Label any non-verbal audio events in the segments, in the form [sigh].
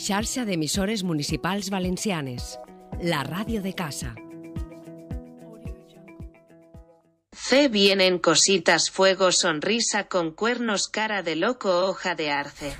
Xarxa d'emissores municipals valencianes. La ràdio de casa. C vienen cositas, fuego, sonrisa con cuernos, cara de loco, hoja de arce.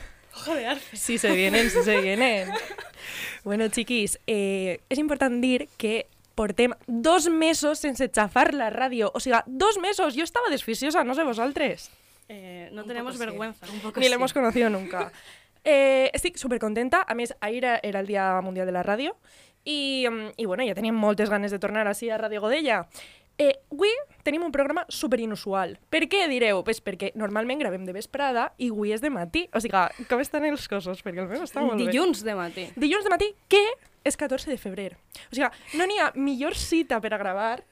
Sí se vienen, sí se vienen. [laughs] Bueno, chiquis, eh, és important dir que portem dos mesos sense xafar la ràdio. O sigui, dos mesos. Jo estava desficiosa, no sé vosaltres. Eh, no tenemos vergüenza. Ni la hemos conocido nunca. [laughs] Eh, estic supercontenta. A més, ahir era, era el Dia Mundial de la Ràdio i, mm, i bueno, ja teníem moltes ganes de tornar així a Ràdio Godella. Eh, avui tenim un programa super inusual. Per què, direu? Pues perquè normalment gravem de vesprada i avui és de matí. O sigui, com estan els cossos? Perquè el meu està molt bé. Dilluns de matí. Dilluns de matí, que és 14 de febrer. O sigui, no n'hi ha millor cita per a gravar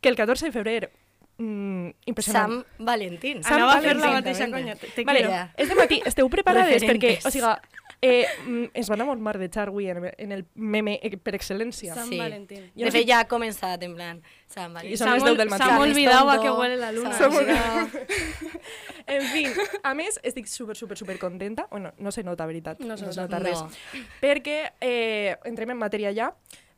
que el 14 de febrer. Mm, impressionant. Sam Valentín. Sam Anava a fer la Valentín, mateixa conya. Te, te Vale. Ja. és de matí, esteu preparades perquè, Referentes. o sigui, eh, mm, ens van a mardejar avui en, en el meme eh, per excel·lència. San Sí. Valentín. Jo De no fet, ja ha començat, en plan, Sam I Valentín. són les 10 del matí. Se m'ha olvidado a que huele la luna. Sam Som- Valentín. [laughs] En fi, a més, estic super, super, super contenta. Bueno, no se nota, veritat. No se es nota. nota res. No. Perquè eh, entrem en matèria ja.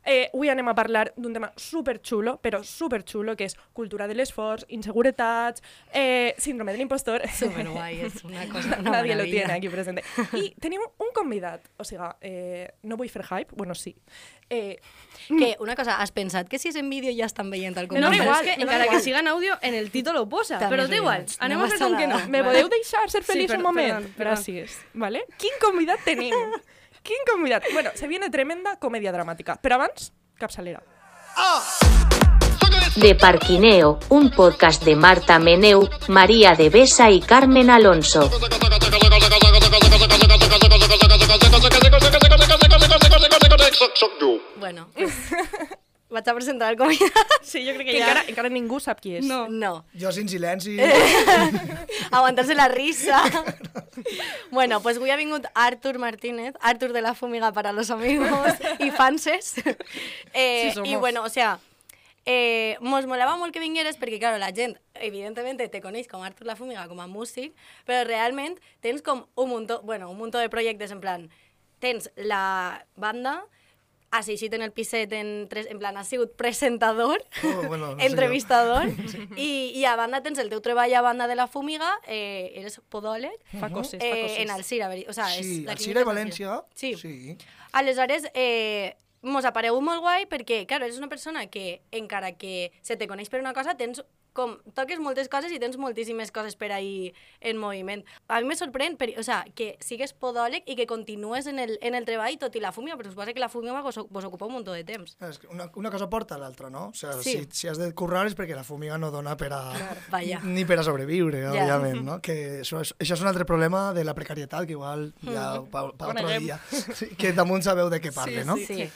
Eh, avui anem a parlar d'un tema super xulo, però super xulo, que és cultura de l'esforç, inseguretats, eh, síndrome de l'impostor... Superguai, és una [laughs] cosa, una Nadie lo maravilla. tiene aquí presente. I tenim un convidat, o sigui, eh, no vull fer hype, bueno, sí. Eh, Que, una cosa, has pensat que si és en vídeo ja estan veient el No, convidat? no, però igual, és que me da encara igual. que siga en àudio, en el títol ho posa. També però té igual. Anem No a fer com que no. Me podeu deixar ser Sí, feliç per- un moment? perdón, perdón. Gràcies. Vale? Quin convidat tenim? [laughs] Quin convidat? Bueno, se viene tremenda comèdia dramàtica. Però abans, capçalera. De Parquineo, un podcast de Marta Meneu, María de Besa y Carmen Alonso. Bueno, pues, [laughs] vaig a presentar el convidat. Sí, jo crec Que que ja... encara, encara ningú sap qui és. No. No, Jo sin silenci. [laughs] aguantar-se la risa. [laughs] bueno, pues avui ha vingut Artur Martínez, Artur de la Fumiga para los amigos y fanses. [laughs] Eh, Sí, somos. I bueno, o sea, eh, mos molava molt que vingueres perquè, claro, la gent, evidentment, te coneix com Artur la Fumiga, com a músic, però realment tens com un muntó, bueno, un muntó de projectes en plan, tens la banda, has eixit en el piset en, tres, en plan, has sigut presentador, Oh, bueno, [laughs] no sé entrevistador, [laughs] i, i a banda tens el teu treball a banda de la Fumiga, eh, eres podòleg, Fa coses, fa eh, coses. en Alcira, o sea, és Sí, la Alcira i València. Sí. sí. Aleshores, eh, mos ha paregut molt guai perquè, claro, eres una persona que, encara que se te coneix per una cosa, tens com, toques moltes coses i tens moltíssimes coses per ahir en moviment. A mi me sorprèn per, o sea, que sigues podòleg i que continues en el, en el treball tot i la fúmiga, però suposa que la fúmiga vos, vos ocupa un munt de temps. És que una, una cosa porta a l'altra, no? O sea, Sí. si, si has de currar és perquè la fumiga no dona per a... Vaja. [laughs] Ni per a sobreviure, Ja. òbviament, no? Que això és, això és un altre problema de la precarietat, que igual ja pa, pa otro Coneguem. dia. [laughs] Sí, que damunt sabeu de què parle, no? Sí.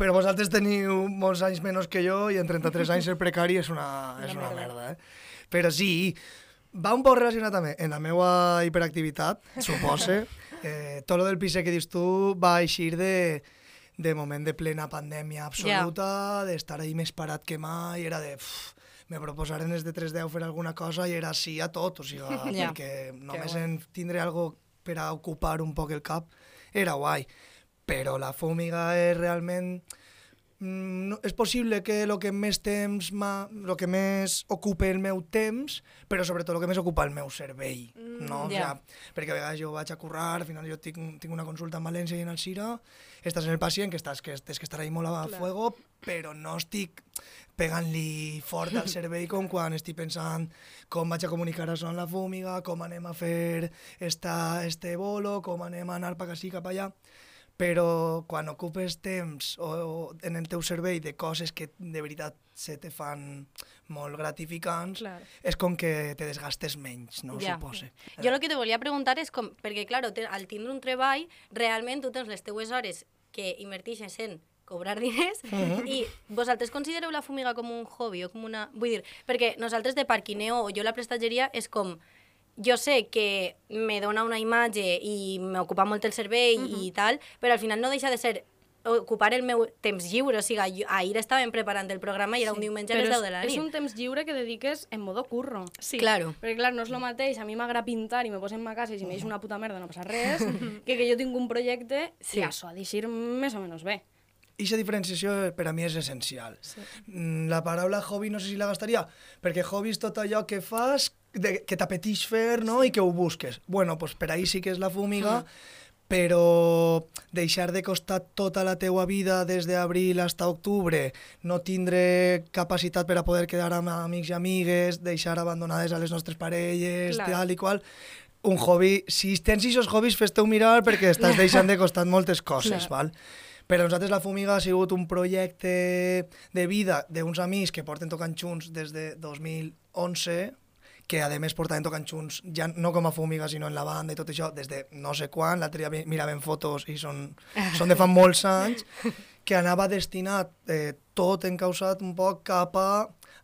Però vosaltres teniu molts anys menys que jo i en 33 anys ser precari és una, és una merda, eh? Però sí, va un poc relacionat també en la meva hiperactivitat, [laughs] supose. Eh, tot lo del pis que dius tu va eixir de, de moment de plena pandèmia absoluta, d'estar ahí més parat que mai, era de... Uf, me proposaren des de 310 fer alguna cosa i era sí a tot, o sigui, [laughs] Ja. perquè només en tindre algo per a ocupar un poc el cap era guai. Però la fúmiga és realment... Mm, no, és possible que el que més temps ma, lo que més ocupa el meu temps, però sobretot el que més ocupa el meu cervell, no? O ja. sea, perquè a vegades jo vaig a currar, al final jo tinc, tinc una consulta en València i en Alcira, estàs en el pacient, que estàs que tens que estar ahí molt a fuego, però no estic pegant-li fort al [laughs] cervell com quan estic pensant com vaig a comunicar això amb la fúmiga, com anem a fer esta, este bolo, com anem a anar cap ací, cap allà però quan ocupes temps o, o en el teu cervell de coses que de veritat se te fan molt gratificants, Clar. és com que te desgastes menys, no? Ja. Supose. Jo el que te volia preguntar és com, perquè, claro, te, al tindre un treball, realment tu tens les teues hores que invertixes en cobrar diners [laughs] i vosaltres considereu la fumiga com un hobby o com una... Vull dir, perquè nosaltres de parquineo o jo la prestatgeria és com jo sé que me dona una imatge i m'ocupa molt el cervell i tal, però al final no deixa de ser ocupar el meu temps lliure. O sigui, jo, ahir estàvem preparant el programa i era un diumenge a les 10 de la és, nit. és un temps lliure que dediques en modo curro. Sí. Claro. Perquè, clar, no és el mateix, a mi m'agrada pintar i me posen a casa i si m'eix una puta merda no passa res, [laughs] que que jo tinc un projecte Sí. i això ha d'eixir més o menys bé. I aquesta diferenciació per a mi és essencial. Sí. La paraula hobby no sé si la gastaria, perquè hobby és tot allò que fas, de, que t'apeteix fer no? i que ho busques. Bueno, pues per ahí sí que és la fúmiga, però deixar de costar tota la teua vida des d'abril fins a octubre, no tindre capacitat per a poder quedar amb amics i amigues, deixar abandonades a les nostres parelles, Clar. tal i qual, un hobby, si tens aquests hobbies, fes-te-ho mirar perquè [laughs] estàs deixant de costar moltes coses, val? Per a nosaltres la Fumiga ha sigut un projecte de vida d'uns amics que porten tocant junts des de 2011, que a més portaven tocant junts, ja no com a Fumiga, sinó en la banda i tot això, des de no sé quan, l'altre dia mi- miraven fotos i són, són de fa molts anys, que anava destinat eh, tot encausat un poc cap a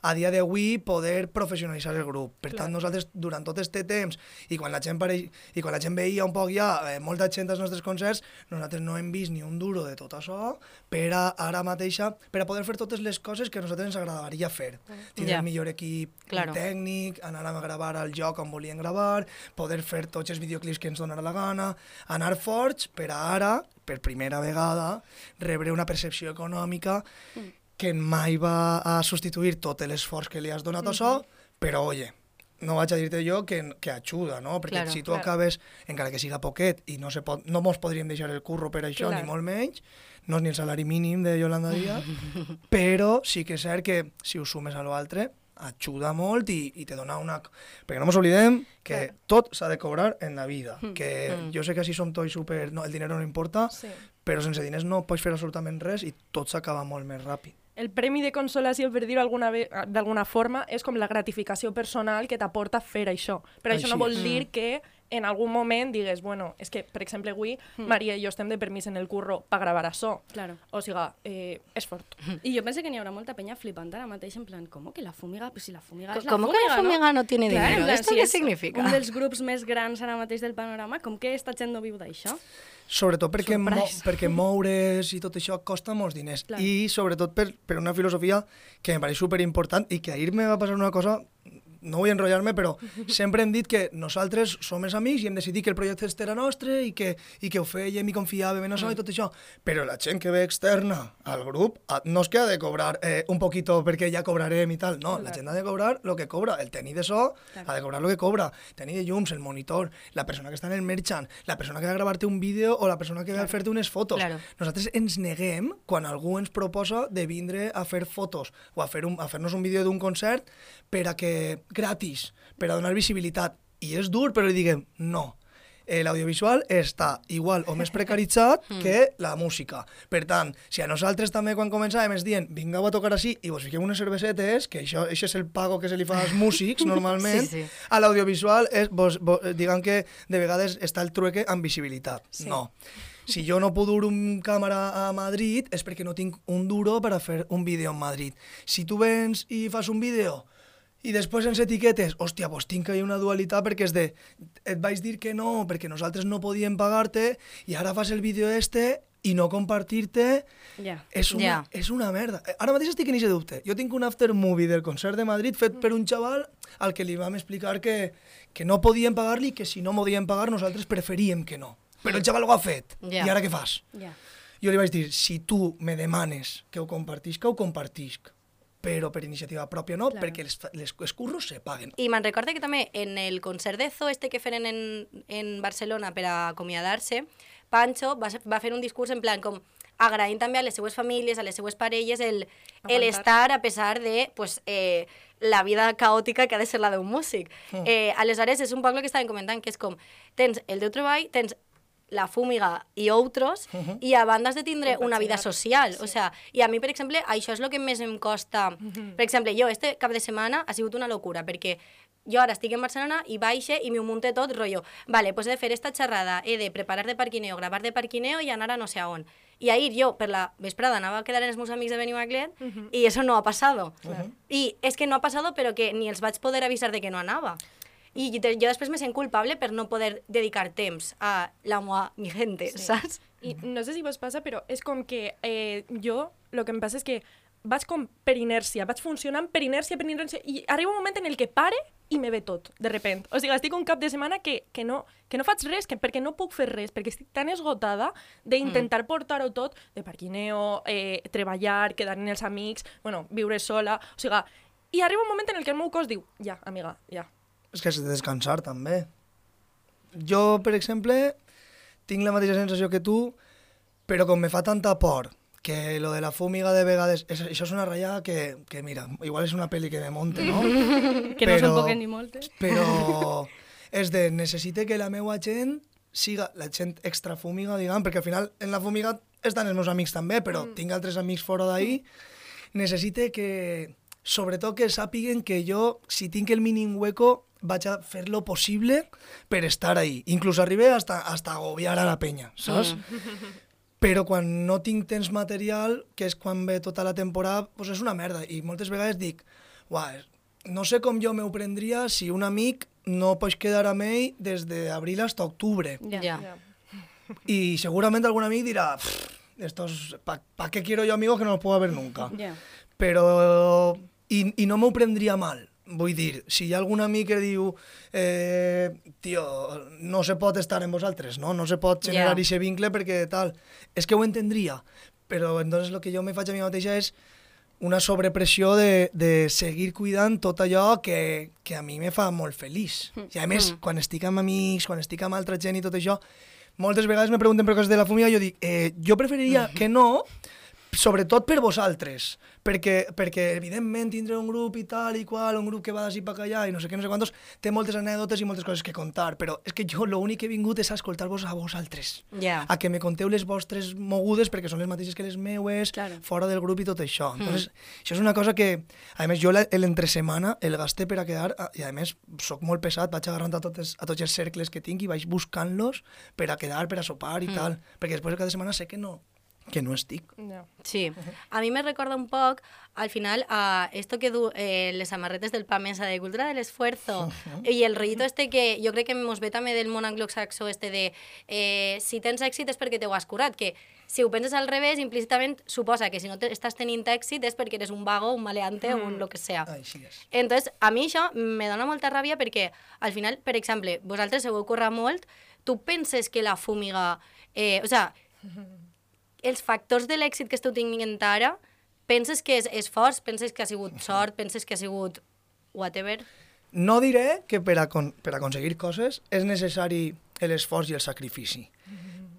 a dia d'avui poder professionalitzar el grup. Per tant, nosaltres, durant tot aquest temps, i quan la gent, pareix, i quan la gent veia un poc ja eh, molta gent als nostres concerts, nosaltres no hem vist ni un duro de tot això per a ara mateixa, per a poder fer totes les coses que a nosaltres ens agradaria fer. Tindre Ja. el millor equip Claro. tècnic, anar a gravar al lloc on volien gravar, poder fer tots els videoclips que ens donarà la gana, anar forts per a ara, per primera vegada, rebre una percepció econòmica que mai va a substituir tot l'esforç que li has donat a això, però, oye, no vaig a dir-te jo que, que ajuda, no? Perquè Claro, si tu claro. acabes, encara que siga poquet, i no, se pot, no mos podríem deixar el curro per això, Clar. ni molt menys, no és ni el salari mínim de Yolanda Díaz, [laughs] però sí que és cert que si ho sumes a l'altre, ajuda molt i, i te dona una... Perquè no ens oblidem que tot s'ha de cobrar en la vida, que jo sé que així som tots super... No, el dinero no importa, Sí. però sense diners no pots fer absolutament res i tot s'acaba molt més ràpid. El premi de consolació, per dir-ho d'alguna forma, és com la gratificació personal que t'aporta fer això. Però això no Així vol dir que en algun moment digues, bueno, és que, per exemple, avui Maria i jo estem de permís en el curro per gravar això. Claro. O sigui, eh, és fort. [laughs] I jo penso que n'hi haurà molta penya flipant ara mateix, en plan, com que la fumiga? Pues si la fumiga és la ¿Cómo que la fumiga, fumiga no tiene Clar, en dinero? plan, ¿Esto si qué és significa? Un dels grups més grans ara mateix del panorama, com que esta gent no viu d'això? Sobretot perquè, mo perquè [laughs] moure's i tot això costa molts diners. Clar. I sobretot per, per una filosofia que em pareix superimportant i que ahir me va passar una cosa no vull enrotllar-me, però sempre hem dit que nosaltres som els amics i hem decidit que el projecte este era nostre i que, i que ho fèiem i confiàvem en això i tot això. Però la gent que ve externa al grup ah, no és que ha de cobrar eh, un poquito perquè ja cobrarem i tal. No, la gent ha de cobrar el que cobra. El tenir de so ha de cobrar el que cobra. Tenir de llums, el monitor, la persona que està en el merchant, la persona que va gravar-te un vídeo o la persona que va a fer-te unes fotos. Claro. Nosaltres ens neguem quan algú ens proposa de vindre a fer fotos o a fer un, a fer-nos un vídeo d'un concert per a que gratis, per a donar visibilitat. I és dur, però li diguem no. Eh, L'audiovisual està igual o més precaritzat [laughs] que la música. Per tant, si a nosaltres també quan començàvem ens dient vingueu a tocar així i vos fiquem unes cervesetes, que això, això és el pago que se li fa als músics [laughs] normalment, Sí, sí. a l'audiovisual diguem que de vegades està el trueque amb visibilitat. Sí. No. Si jo no puc dur un càmera a Madrid és perquè no tinc un duro per a fer un vídeo en Madrid. Si tu vens i fas un vídeo i després ens etiquetes, hòstia, doncs tinc ahí una dualitat perquè és de, et vaig dir que no, perquè nosaltres no podíem pagar-te i ara fas el vídeo este i no compartir-te Ja. és una, Ja. és una merda. Eh, Ara mateix estic en aquest dubte. Jo tinc un after movie del concert de Madrid fet per un xaval al que li vam explicar que, que no podíem pagar-li i que si no podíem pagar nosaltres preferíem que no. Però el xaval ho ha fet. Ja. I ara què fas? Ja. Jo li vaig dir, si tu me demanes que ho compartisca, ho compartisc. Però per iniciativa pròpia no, Claro. perquè les, fa- les, els curros se paguen. I me'n recorde que també en el concert de Zoo este que feren en, en Barcelona per a acomiadar-se, Pancho va, va fer un discurs en plan com agraint també a les seues famílies, a les seues parelles, el, el estar a pesar de pues, eh, la vida caòtica que ha de ser la d'un músic. Eh, aleshores, és un poc el que estàvem comentant, que és com, tens el teu treball, tens la fúmiga i outros, i a banda has de tindre una vida social. O sea, I a mi, per exemple, això és el que més em costa... Per exemple, jo este cap de setmana ha sigut una locura, perquè jo ara estic en Barcelona i baixe i m'ho munte tot, rotllo, vale, pues he de fer esta xerrada, he de preparar de parquineo, gravar de parquineo i anar a no sé a on. I ahir jo, per la vesprada, anava a quedar amb els meus amics de Benimaclet i eso no ha passado. I és que no ha passado, però que ni els vaig poder avisar de que no anava. I jo després me sent culpable per no poder dedicar temps a la moa, mi gente, Sí. saps? I no sé si vos passa, però és com que eh, jo, el que em passa és que vaig com per inèrcia, vaig funcionant per inèrcia, per inèrcia, i arriba un moment en el que pare i me ve tot, de repent. O sigui, estic un cap de setmana que, que, no, que no faig res, que, perquè no puc fer res, perquè estic tan esgotada d'intentar mm. portar-ho tot, de parquineo, eh, treballar, quedar amb els amics, bueno, viure sola, o sigui, i arriba un moment en el que el meu cos diu, ja, amiga, ja. És que has de descansar, també. Jo, per exemple, tinc la mateixa sensació que tu, però com me fa tanta por que lo de la fúmiga de vegades... És, això és una ratllada que, que, mira, igual és una pel·li que me monte, no? [laughs] Que no Però- són poques ni moltes. Però [laughs] és de, necessite que la meua gent siga la gent extra fúmiga, diguem, perquè al final en la fúmiga estan els meus amics també, però mm. tinc altres amics fora d'ahí, necessite que, sobretot que sàpiguen que jo, si tinc el mínim hueco, vaig a fer lo possible per estar ahí. Inclús arribé hasta, hasta agobiar a la penya, saps? Mm. Però quan no tinc temps material, que és quan ve tota la temporada, doncs és una merda. I moltes vegades dic, uah, no sé com jo m'ho prendria si un amic no pots quedar amb ell des d'abril fins a octubre. Ja. Ja. ja. Y seguramente algún amigo dirá, "Pff, estos, ¿para pa qué quiero yo amigos que no los puedo ver nunca? Ja. Però... I, i no m'ho prendria mal. Vull dir, si hi ha algun amic que diu eh, tio, no se pot estar amb vosaltres, no? No se pot generar Ja. aquest vincle perquè tal... És que ho entendria, però entonces el que jo me faig a mi mateixa és una sobrepressió de, de seguir cuidant tot allò que, que a mi me fa molt feliç. I a més, quan estic amb amics, quan estic amb altra gent i tot això, moltes vegades me pregunten per coses de la família i jo dic, eh, jo preferiria que no, sobretot per vosaltres, perquè, perquè evidentment tindre un grup i tal i qual, un grup que va d'ací per allà i no sé què, no sé quantos, té moltes anècdotes i moltes coses que contar, però és que jo l'únic que he vingut és a escoltar-vos a vosaltres, Ja. a que me conteu les vostres mogudes perquè són les mateixes que les meues, Claro. fora del grup i tot això. Entonces, això és una cosa que, a més, jo l'entre setmana el gaste per a quedar, i a més, sóc molt pesat, vaig agarrant a, totes, a tots els cercles que tinc i vaig buscant-los per a quedar, per a sopar i tal, perquè després de cada setmana sé que no, que no estic. ja. Sí, a mi me recorda un poc, al final, a esto que du eh, les samarretes del pa mesa de cultura del esfuerzo i el rollito este que jo crec que mos ve també del món anglosaxó este de eh, si tens èxit és perquè t'ho has curat, que si ho penses al revés, implícitament suposa que si no te, estàs tenint èxit és perquè eres un vago, un maleante o un lo que sea. Així és. Entonces, a mi això me dona molta ràbia perquè, al final, per exemple, vosaltres heu currat molt, tu penses que la fúmiga... Eh, o sea, els factors de l'èxit que esteu tinguent ara, penses que és esforç, penses que ha sigut [laughs] sort, penses que ha sigut whatever? No diré que per, a con per aconseguir coses és necessari l'esforç i el sacrifici,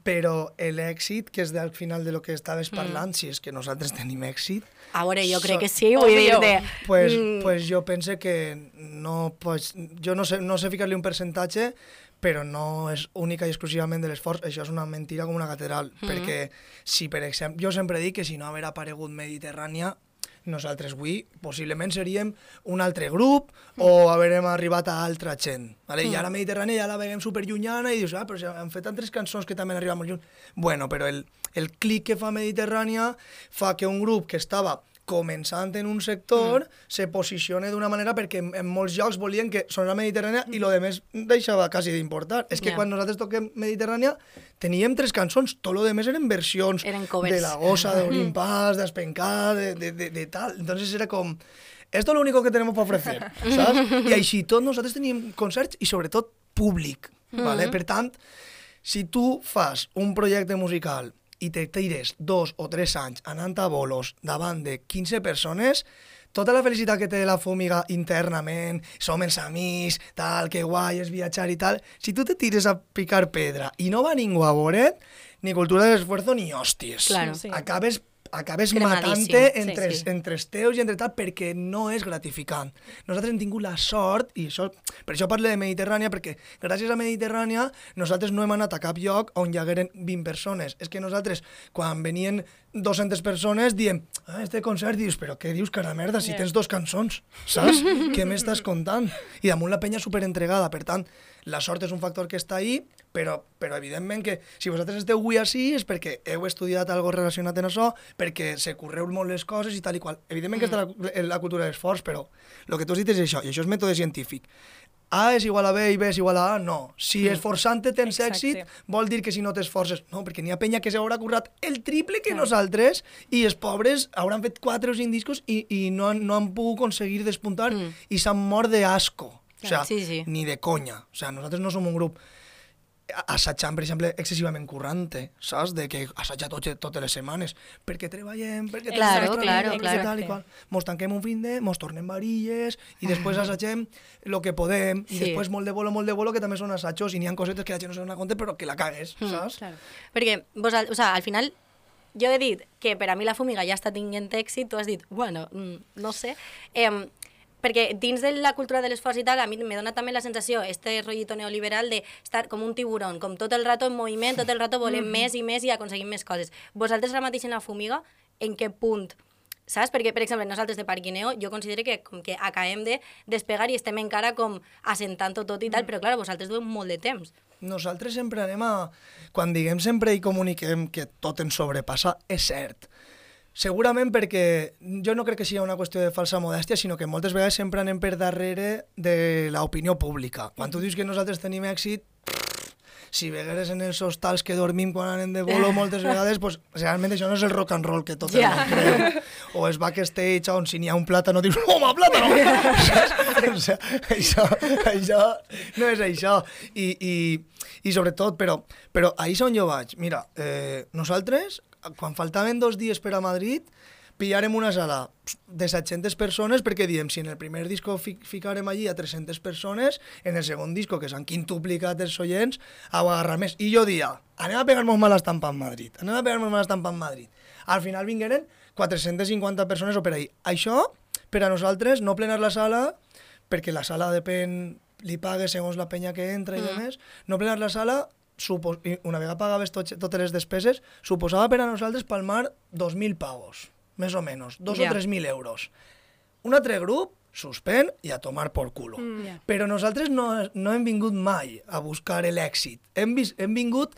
però l'èxit, que és al final de lo que estaves parlant, si és que nosaltres tenim èxit, A veure, jo crec So- que sí, vull dir-te... pues, Mm. pues jo pense que no pues, jo no sé, no sé ficar-li un percentatge però no és única i exclusivament de l'esforç, això és una mentira com una catedral, Mm. perquè si, per exemple, jo sempre dic que si no haver aparegut Mediterrània, nosaltres avui possiblement seríem un altre grup o haurem arribat a altra gent. Vale? I ara Mediterrània ja la veiem superllunyana i dius, ah, però si han fet altres cançons que també han arribat molt lluny. Bueno, però el, el clic que fa Mediterrània fa que un grup que estava començant en un sector mm. se posicione d'una manera perquè en, en molts llocs volien que sonara Mediterrània i lo de més deixava quasi d'importar. És que Ja. quan nosaltres toquem Mediterrània teníem tres cançons, tot lo de més eren versions Eren covers. de la gossa, de Olimpàs, d'Espencar, de, de, de, de tal. Entonces era com, esto es lo único que tenemos para ofrecer, [laughs] saps? I així tot nosaltres teníem concerts i sobretot públic, ¿vale? Per tant, si tu fas un projecte musical i te tires dos o tres anys anant a bolos davant de 15 persones, tota la felicitat que té la fúmiga internament, som els amics, tal, que guai, és viatjar i tal, si tu te tires a picar pedra i no va ningú a veure't, ni cultura de l'esforço ni hòsties. Claro. Sí. Acabes acabes matant-te sí, entre, sí. entre els teus i entre tal perquè no és gratificant. Nosaltres hem tingut la sort, i això, per això parlo de Mediterrània, perquè gràcies a Mediterrània nosaltres no hem anat a cap lloc on hi hagueren 20 persones. És que nosaltres, quan venien 200 persones, diem, ah, este concert, dius, però què dius, cara merda, si tens dos cançons, saps? què m'estàs contant? I damunt la penya superentregada, per tant, la sort és un factor que està ahí, però, però evidentment que si vosaltres esteu avui així és perquè heu estudiat algo relacionat amb això, perquè se correu molt les coses i tal i qual. Evidentment que està la, la cultura de l'esforç, però el que tu has dit és això, i això és mètode científic. A és igual a B i B és igual a A, no. Si esforçant-te tens Exacte. èxit, vol dir que si no t'esforces... No, perquè n'hi ha penya que s'haurà currat el triple que nosaltres i els pobres hauran fet 4 o 5 discos i, i no, no han pogut aconseguir despuntar i s'han mort de asco. O sea, Sí, sí. ni de conya. O sea, nosaltres no som un grup assajant, per exemple, excessivament currante, saps? De que assaja tot, totes les setmanes, perquè treballem, perquè Claro, nostra claro, vida, claro. Tal i qual. Mos tanquem un fin de, mos tornem varilles, i després assagem el que podem, i Sí. després molt de bolo, molt de bolo, que també són assajos, i n'hi ha cosetes que la gent no se dona compte, però que la cagues, Mm. saps? Claro. Perquè, vos, o sea, al final, jo he dit que per a mi la fumiga ja està tinguent èxit, tu has dit, bueno, mm, no sé. Eh, perquè dins de la cultura de l'esforç i tal, a mi me dona també la sensació, este rotllito neoliberal de estar com un tiburón, com tot el rato en moviment, tot el rato volem més i més i aconseguim més coses. Vosaltres ara mateix en la fumiga, en què punt saps? Perquè, per exemple, nosaltres de Parquineo, jo considero que com que acabem de despegar i estem encara com assentant-ho tot i tal, però clar, vosaltres dueu molt de temps. Nosaltres sempre anem a... Quan diguem sempre i comuniquem que tot ens sobrepassa, és cert. Segurament perquè jo no crec que sigui una qüestió de falsa modèstia, sinó que moltes vegades sempre anem per darrere de l'opinió pública. Quan tu dius que nosaltres tenim èxit, si vegueres en els hostals que dormim quan anem de bolo moltes [laughs] vegades, pues, realment això no és el rock and roll que tot el Ja. món creu. O és backstage on si n'hi ha un plàtano dius, home, plàtano! [laughs] [laughs] O sigui, això, això no és això. I, i, i sobretot, però, però ahir és on jo vaig. Mira, eh, nosaltres, quan faltaven dos dies per a Madrid, pillarem una sala de 700 persones perquè diem, si en el primer disco fi ficarem allí a 300 persones, en el segon disco, que s'han quintuplicat els oients, ha agarrar més. I jo dia, anem a pegar-nos mala estampa en Madrid, anem a pegar-nos mala estampa en Madrid. Al final vingueren 450 persones o per ahí. Això, per a nosaltres, no plenar la sala, perquè la sala depèn, li pagues segons la penya que entra i mm. demés, no plenar la sala, supos, una vegada pagaves tot, totes les despeses, suposava per a nosaltres palmar 2.000 pavos, més o menys, 2 Ja. o 3.000 euros. Un altre grup suspèn i a tomar por culo. Mm, ja. Però nosaltres no, no hem vingut mai a buscar l'èxit. Hem, vis, hem vingut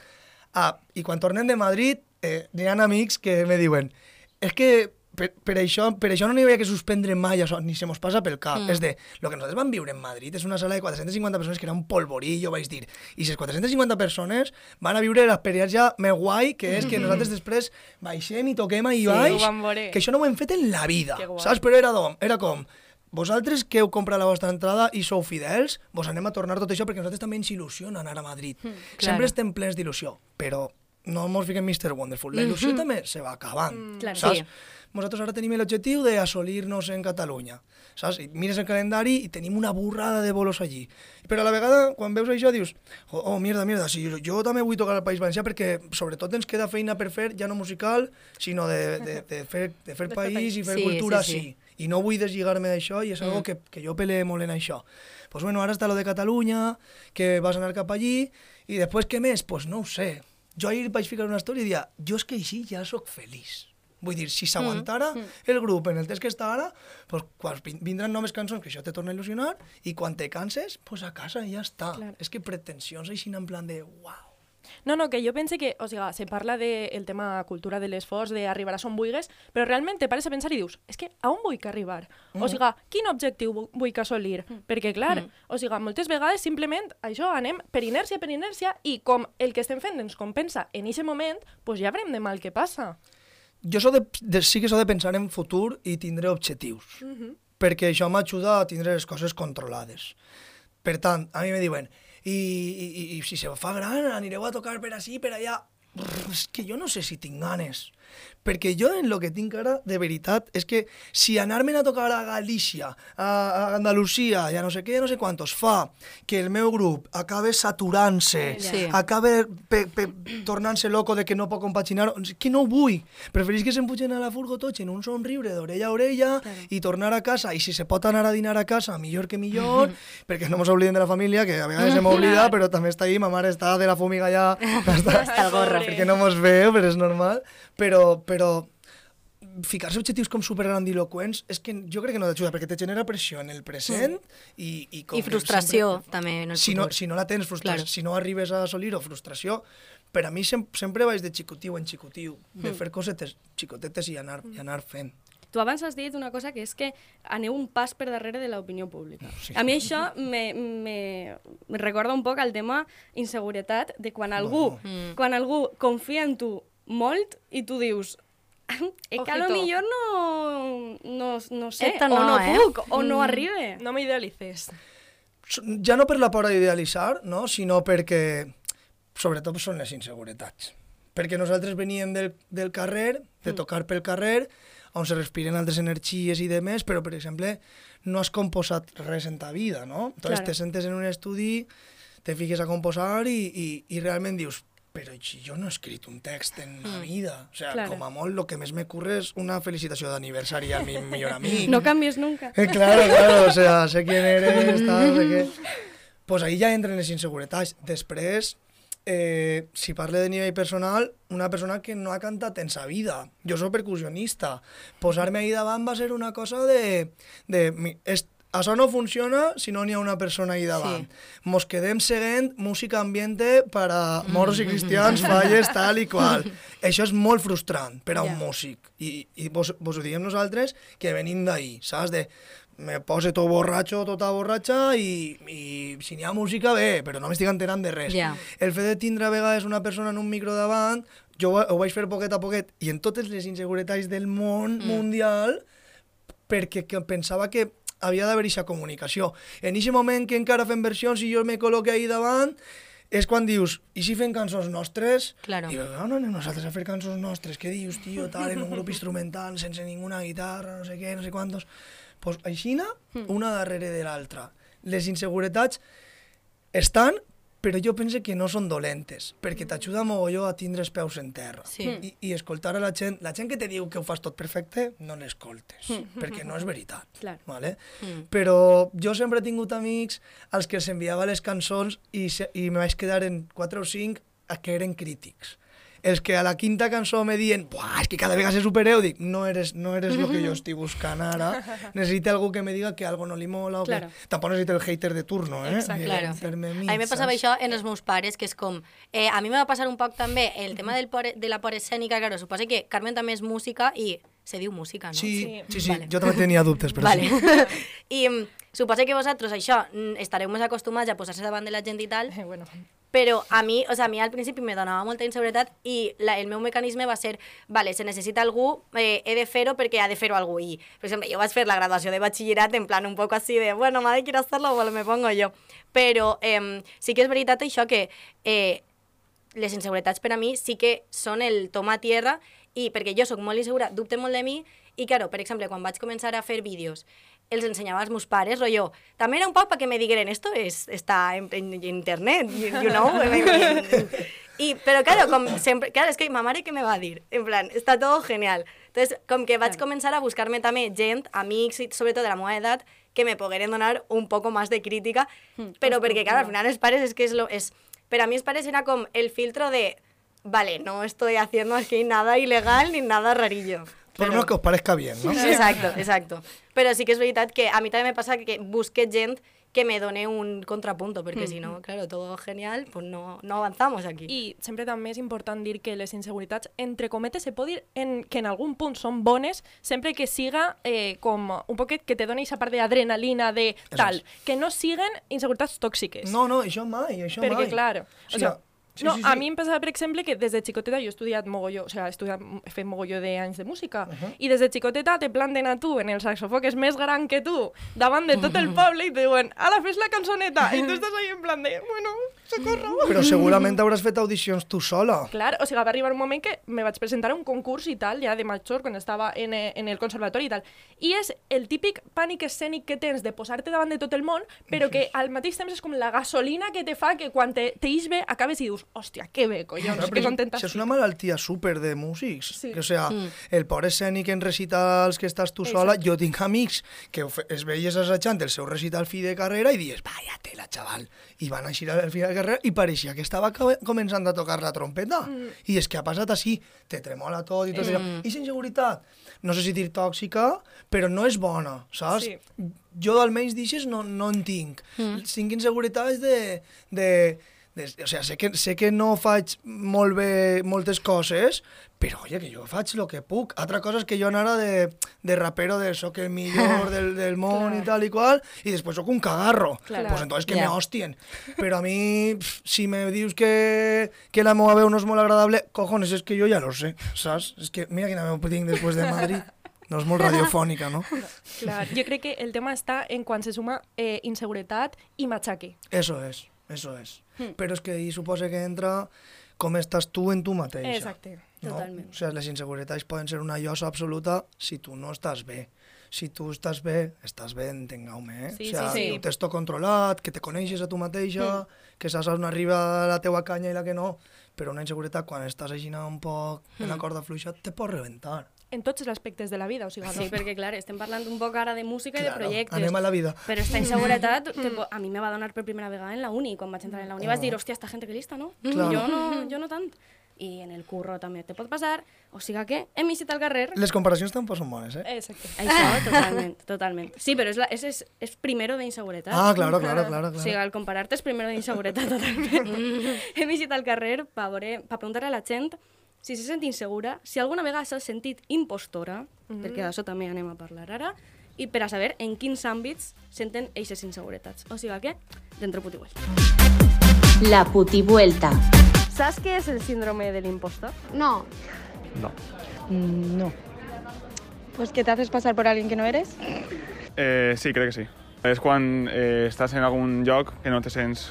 a... I quan tornem de Madrid, eh, n'hi ha amics que me diuen és que per, per, això, per això no n'hi havia que suspendre mai això, ni se mos passa pel cap. Mm. És de, lo que nosaltres vam viure en Madrid és una sala de 450 persones que era un polvorí, jo vaig dir. I les 450 persones van a viure l'experiència més guai, que és que nosaltres després baixem i toquem ahí Sí, baix, que això no ho hem fet en la vida, saps? Però era, com, era com, vosaltres que heu comprat la vostra entrada i sou fidels, vos anem a tornar tot això perquè nosaltres també ens il·lusiona anar a Madrid. Hmm, Sempre estem plens d'il·lusió, però no mos fiquem Mr. Wonderful. La il·lusió també se va acabant, Hmm, Claro. saps? Sí. Nosaltres ara tenim l'objectiu d'assolir-nos en Catalunya, saps? I mires el calendari i tenim una burrada de bolos allí. Però a la vegada, quan veus això, dius oh, oh mierda, mierda, si jo, jo també vull tocar al País Valencià perquè sobretot ens queda feina per fer, ja no musical, sinó de, de, de, fer, de fer país i fer Sí, cultura, sí, sí, sí. I no vull deslligar-me d'això i és algo que, que jo peleé molt en això. Pues bueno, ara està lo de Catalunya, que vas anar cap allí, i després què més? Pues no ho sé. Jo ahir vaig ficar una història i dia, jo és que així ja sóc feliç. Vull dir, si s'aguantara el grup en el temps que està ara, pues, quan vin- vindran noves cançons que això te torna a il·lusionar, i quan te canses, pues a casa ja està. Clar. És que pretensions així en plan de, uau. No, no, que jo pense que, o sigui, se parla del de, tema cultura de l'esforç, d'arribar a on vulgues, però realment te pares a pensar i dius, és que a on vull que arribar? O sigui, quin objectiu vu- vull que assolir? Perquè, clar, o sigui, moltes vegades simplement això anem per inèrcia, per inèrcia, i com el que estem fent ens compensa en aquest moment, doncs ja veurem de mal què passa. Jo so de, de, sí que s'ha de pensar en futur i tindré objectius, perquè això m'ajuda a tindre les coses controlades. Per tant, a mi me diuen, i, i, i, i si se fa gran, anireu a tocar per ací, per allà... Brr, És que jo no sé si tinc ganes. Perquè jo en lo que tinc ara, de veritat, és que si anar-me'n a tocar a Galícia, a, a Andalusia, ja no sé què, ja no sé quantos, fa que el meu grup acabe saturant-se, Sí. acabe tornant-se loco de que no pot compaginar, que no ho vull. Preferís que se'n pugen a la furgo tots en un somriure d'orella a orella i tornar a casa, i si se pot anar a dinar a casa, millor que millor, perquè no ens oblidem de la família, que a vegades se m'oblida, però també està ahí, ma mare està de la fumiga ja, [laughs] està, Està al gorro. perquè no mos veu, però és normal, però, però ficar-se objectius com supergrandiloquents és que jo crec que no t'ajuda, perquè te genera pressió en el present i, i, com I frustració, sempre- també, en el si no, futur. si no la tens, frustració, Claro. si no arribes a assolir-ho, frustració, per a mi sem sempre vaig de xicotiu en xicotiu, de fer cosetes xicotetes i anar, i anar fent. tu abans has dit una cosa que és que aneu un pas per darrere de l'opinió pública. Sí. A mi això me, me, me recorda un poc al tema inseguretat de quan algú, Bueno. quan algú confia en tu molt i tu dius és que a lo millor no, no, no sé, Esto o no, no eh? puc, o no arribe. No m'idealices. ja no per la por d'idealitzar, no? sinó perquè, sobretot, són les inseguretats. Perquè nosaltres veníem del, del carrer, de tocar pel carrer, on se respiren altres energies i demés, però, per exemple, no has composat res en ta vida, no? Entonces Claro. te sentes en un estudi, te fiques a composar i, i, i realment dius, però si jo no he escrit un text en la vida, o sea, Claro. com a molt, el que més me curre és una felicitació d'aniversari al mi millor amic. No canvies nunca. Eh, claro, claro, o sea, sé quién eres, tal, sé qué. Pues ahí ja entren les inseguretats. Després, eh, si parle de nivell personal, una persona que no ha cantat en sa vida. Jo soc percussionista. Posar-me ahí davant va ser una cosa de... de mi- això no funciona si no n'hi ha una persona ahí davant. Sí. Mos quedem seguint música ambiente per a moros i cristians, falles, tal i qual. [laughs] Això és molt frustrant per a un Ja. músic. I, i vos, vos ho diem nosaltres que venim d'ahí, saps? De, me pose tot borratxo, tota borratxa i, i si n'hi ha música bé, però no m'estic enterant de res. Ja. El fet de tindre a vegades una persona en un micro davant, jo ho vaig fer poquet a poquet i en totes les inseguretats del món mm. mundial perquè que pensava que havia d'haver aquesta comunicació. En aquest moment que encara fem versions i jo me col·loque ahí davant, és quan dius, i si fem cançons nostres? Claro. I dius, no, no anem nosaltres a fer cançons nostres, què dius, tio, tal, en un grup instrumental, sense ninguna guitarra, no sé què, no sé quantos... Pues aixina, una darrere de l'altra. Les inseguretats estan, però jo penso que no són dolentes, perquè t'ajuda mogolló a tindre els peus en terra. Sí. I, I escoltar a la gent, la gent que te diu que ho fas tot perfecte, no l'escoltes, [laughs] perquè no és veritat. Clar. Vale? Mm. Però jo sempre he tingut amics als que els enviava les cançons i, se, i me vaig quedar en 4 o 5 a que eren crítics. Els que a la quinta cançó me diuen Buah, és que cada vegada se supereu, dic, no eres, no eres lo que jo estic buscant ara, [laughs] necessita algú que me diga que algo no li mola o Claro. que... Tampoc el hater de turno, eh? Exacte. Claro. Per-me A mi me passava això en els meus pares, que és com... Eh, a mi me va passar un poc també el tema del por, de la por escènica, claro, suposa que Carmen també és música i se diu música, no? Sí, sí, sí, Vale. jo també tenia dubtes, però vale. sí. [laughs] I mm, suposa que vosaltres això mm, estareu més acostumats a posar-se davant de la gent i tal, Eh, bueno, però a mi, o sea, a mi al principi me donava molta inseguretat i la, el meu mecanisme va ser, vale, se necessita algú, eh, he de fer-ho perquè ha de fer-ho algú. I, per exemple, jo vaig fer la graduació de batxillerat en plan un poc així de, bueno, madre, quiero hacerlo, bueno, me pongo yo. Però eh, sí que és veritat això que eh, les inseguretats per a mi sí que són el toma a tierra i perquè jo sóc molt insegura, dubte molt de mi i, claro, per exemple, quan vaig començar a fer vídeos els ensenyava als meus pares, rollo, també era un poc perquè me digueren, esto es, está en, en, en internet, you, know? [laughs] I, però, claro, com sempre, claro, és que ma mare què me va dir? En plan, està tot genial. Entonces, com que vaig començar a buscar-me també gent, amics, sobretot de la meva edat, que me pogueren donar un poco más de crítica, però perquè, claro, al final els pares és que és lo... És, per a mi els pares era com el filtro de, vale, no estoy haciendo aquí nada ilegal ni nada rarillo. Por lo que os parezca bien, no? [laughs] Exacto, exacto. Però sí que és veritat que a mi també me passa que busque gent que me done un contrapunto, perquè si no, claro, todo genial, pues no, no avanzamos aquí. I sempre també és important dir que les inseguretats, entre cometes, se pot dir en, que en algun punt són bones sempre que siga eh, com un poquet que te doni aquesta part d'adrenalina, de tal, que no siguen inseguretats tòxiques. No, no, això mai, això Perquè, mai. clar, o O sigui, sea, sí, no, sí, a sí. mi em passava, per exemple, que des de xicoteta jo he estudiat mogolló, o sea, he, estudiat, he fet mogolló d'anys de música, uh -huh. i des de xicoteta te planten a tu en el saxofó que és més gran que tu, davant de tot el [laughs] poble i te diuen, ala, fes la cançoneta, i tu estàs ahí en plan de, bueno, socorro. Però segurament hauràs fet audicions tu sola. Clar, o sigui, va arribar un moment que me vaig presentar a un concurs i tal, ja de major, quan estava en, eh, en el conservatori i tal. I és el típic pànic escènic que tens de posar-te davant de tot el món, però que al mateix temps és com la gasolina que te fa que quan te, te ix bé acabes i dius, hòstia, que bé, collons, Clar, que contenta això és estic". una malaltia súper de músics. Sí. Que, o sea, Mm. el por escènic en recitals que estàs tu sola, jo tinc amics que es veies assajant el seu recital fi de carrera i dius, vaya tela, xaval. I van així al fi de carrera i pareixia que estava co- començant a tocar la trompeta. Mm. I és que ha passat així, te tremola tot i tot això. I la inseguretat, no sé si dir tòxica, però no és bona, saps? Sí. Jo almenys d'aixes no, no en tinc. Mm. Tinc inseguretats de, de, des, o sea, sé, que, sé que no faig molt bé moltes coses, però, oye, que jo faig el que puc. Altra cosa és que jo anara de, de rapero de soc el millor [laughs] del, del món i tal i qual, i després sóc un cagarro. Claro. Pues entonces que Ja. me hostien. Però a mi, pf, si me dius que, que la meva veu no és molt agradable, cojones, és que jo ja lo sé, saps? És que mira quina veu tinc després de Madrid. No és molt radiofònica, no? Clar, jo crec que el tema està en quan se suma eh, inseguretat i matxaque. Eso es, eso es. Hmm. Però és que ahí suposa que entra com estàs tu en tu mateixa. Exacte. No? Totalment. O sigui, les inseguretats poden ser una llosa absoluta si tu no estàs bé. Si tu estàs bé, estàs bé, entengueu-me, eh? Sí, o sigui, sí, sí. tot controlat, que te coneixes a tu mateixa, que saps on arriba la teua canya i la que no, però una inseguretat, quan estàs així un poc en la corda fluixa, te pot rebentar. En tots els aspectes de la vida, o sigui, Sí, no? perquè, clar, estem parlant un poc ara de música i de Claro, projectes. anem a la vida. Però esta inseguretat te po- a mi me va donar per primera vegada en la uni. Quan vaig entrar en la uni vaig Oh. dir, hòstia, esta gent que lista, no? Claro. Jo no, jo no tant. I en el curro també te pot passar. O sigui que hem eixit al carrer. Les comparacions tampoc són bones, eh? Exacte. Això, totalment, totalment. Sí, però és, la, és, és, és primero d'inseguretat. Ah, claro, claro, claro, O claro. sigui, al comparar-te és primero d'inseguretat, [laughs] totalment. [laughs] Hem eixit al carrer per veure- per preguntar a la gent si se sent insegura, si alguna vegada s'ha sentit impostora, perquè d'això també anem a parlar ara, i per a saber en quins àmbits senten eixes inseguretats. O sigui que, dentro puti vuelta. La putivuelta. ¿Sabes qué es el síndrome del impostor? No. No. No. Pues que te haces pasar por alguien que no eres. Eh, sí, crec que sí. És quan eh, estàs en algun lloc que no te sents,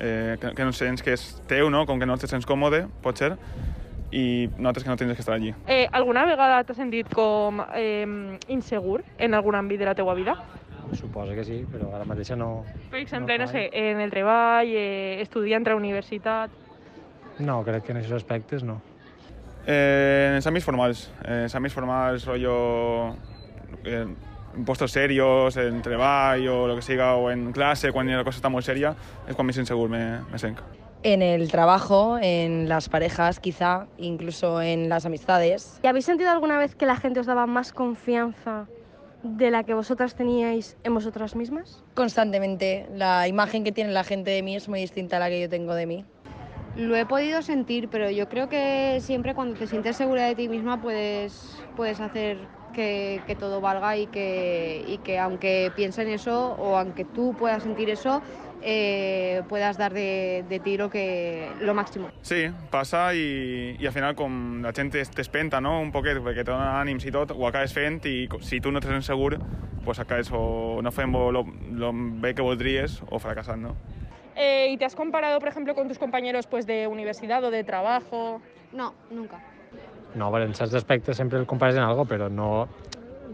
eh, que, que no sents que és teu, no? com que no te sents còmode, pot ser, i notes que no tens que estar allí. Eh, alguna vegada t'has sentit com eh, insegur en algun àmbit de la teua vida? Suposo que sí, però ara mateix no... Per exemple, No no, sé, en el treball, eh, estudiant a la universitat... No, crec que en aquests aspectes no. Eh, en els àmbits formals, en els àmbits formals, rollo... Eh, en puestos serios, en treball o lo que siga, o en clase, quan la cosa està molt seria, és quan més insegur me, me senc. En el trabajo, en las parejas, quizá, incluso en las amistades. ¿Y habéis sentido alguna vez que la gente os daba más confianza de la que vosotras teníais en vosotras mismas? Constantemente. La imagen que tiene la gente de mí es muy distinta a la que yo tengo de mí. Lo he podido sentir, pero yo creo que siempre cuando te sientes segura de ti misma puedes, puedes hacer que, que todo valga y que, y que aunque piensen eso o aunque tú puedas sentir eso, eh, puedas dar de, de ti lo, que, lo máximo. Sí, passa i, i al final com la gent t'es- t'espenta no? un poquet perquè te dona ànims i tot, ho acabes fent i si tu no te sents segur, pues acabes o no fent lo, lo bé que voldries o fracassant, no? Eh, ¿Y te has comparado, por ejemplo, con tus compañeros pues, de universidad o de trabajo? No, nunca. No, però en certs aspectes sempre el compares en algo, però no...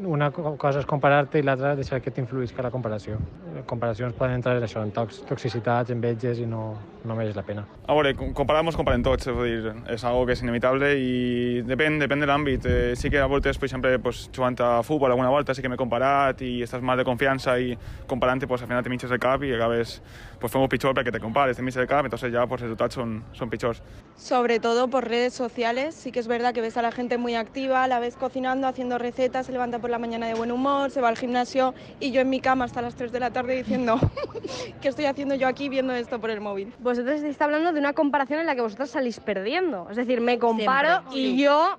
Una co- cosa és comparar-te i l'altra deixar que t'influïsca la comparació. Comparacions poden entrar en això, en tox, toxicitats, enveges i no, no mereix la pena. A veure, com- comparamos comparen tots, és a dir, és algo que és inevitable i depèn, depèn de l'àmbit. Eh, sí que a voltes, per exemple, pues, jugant a futbol alguna volta sí que m'he comparat i estàs mal de confiança i comparant-te, pues, al final te minxes el cap i acabes pues, fent-ho pitjor perquè te compares, te minxes el cap, entonces ja pues, els resultats són, són pitjors. Sobre todo por redes sociales, sí que es verdad que ves a la gente muy activa, la ves cocinando, haciendo recetas, se levanta por la mañana de buen humor, se va al gimnasio y yo en mi cama hasta las 3 de la tarde diciendo [laughs] ¿qué estoy haciendo yo aquí viendo esto por el móvil? Vosotros estáis hablando de una comparación en la que vosotras salís perdiendo. Es decir, me comparo Siempre, y sí. yo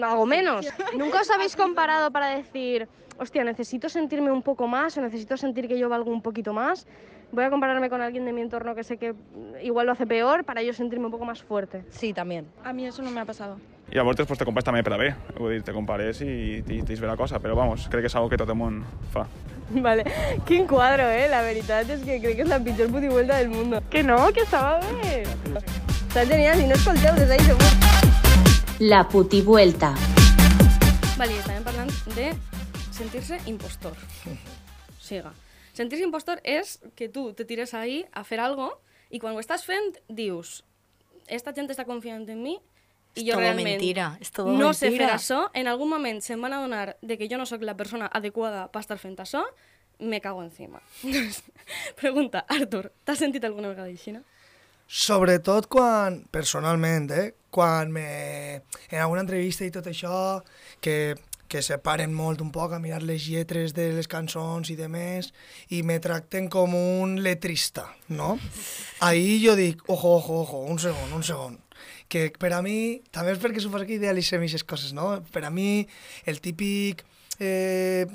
hago menos. ¿Nunca os habéis comparado para decir, hostia, necesito sentirme un poco más o necesito sentir que yo valgo un poquito más? Voy a compararme con alguien de mi entorno que sé que igual lo hace peor para yo sentirme un poco más fuerte. Sí, también. A mí eso no me ha pasado. I a voltes pues, te compares també per a bé, vull dir, te compares i i t'hi bé la cosa, però vamos, crec que és algo que tot el món fa. Vale, quin quadro, eh? La veritat és que crec que és la pitjor putivuelta del mundo. Que no, que estava bé. Està genial, i no escolteu des d'ahí segur. La putivuelta. Vale, i estàvem parlant de sentir-se impostor. Siga. Sentir-se impostor és que tu te tires ahí a fer algo i quan ho estàs fent dius esta gent està confiant en mi i jo todo realment mentira, todo no sé fer mentira. això, en algun moment se'm van adonar de que jo no sóc la persona adequada per estar fent això, me cago encima. [laughs] Pregunta, Artur, t'has sentit alguna vegada així, no? Sobretot quan, personalment, eh, quan me, en alguna entrevista i tot això, que que se paren molt un poc a mirar les lletres de les cançons i de més i me tracten com un letrista, no? Ahí jo dic, ojo, ojo, ojo, un segon, un segon. Que per a mi, també és perquè suposo que idealitzem aquestes coses, no? Per a mi, el típic eh,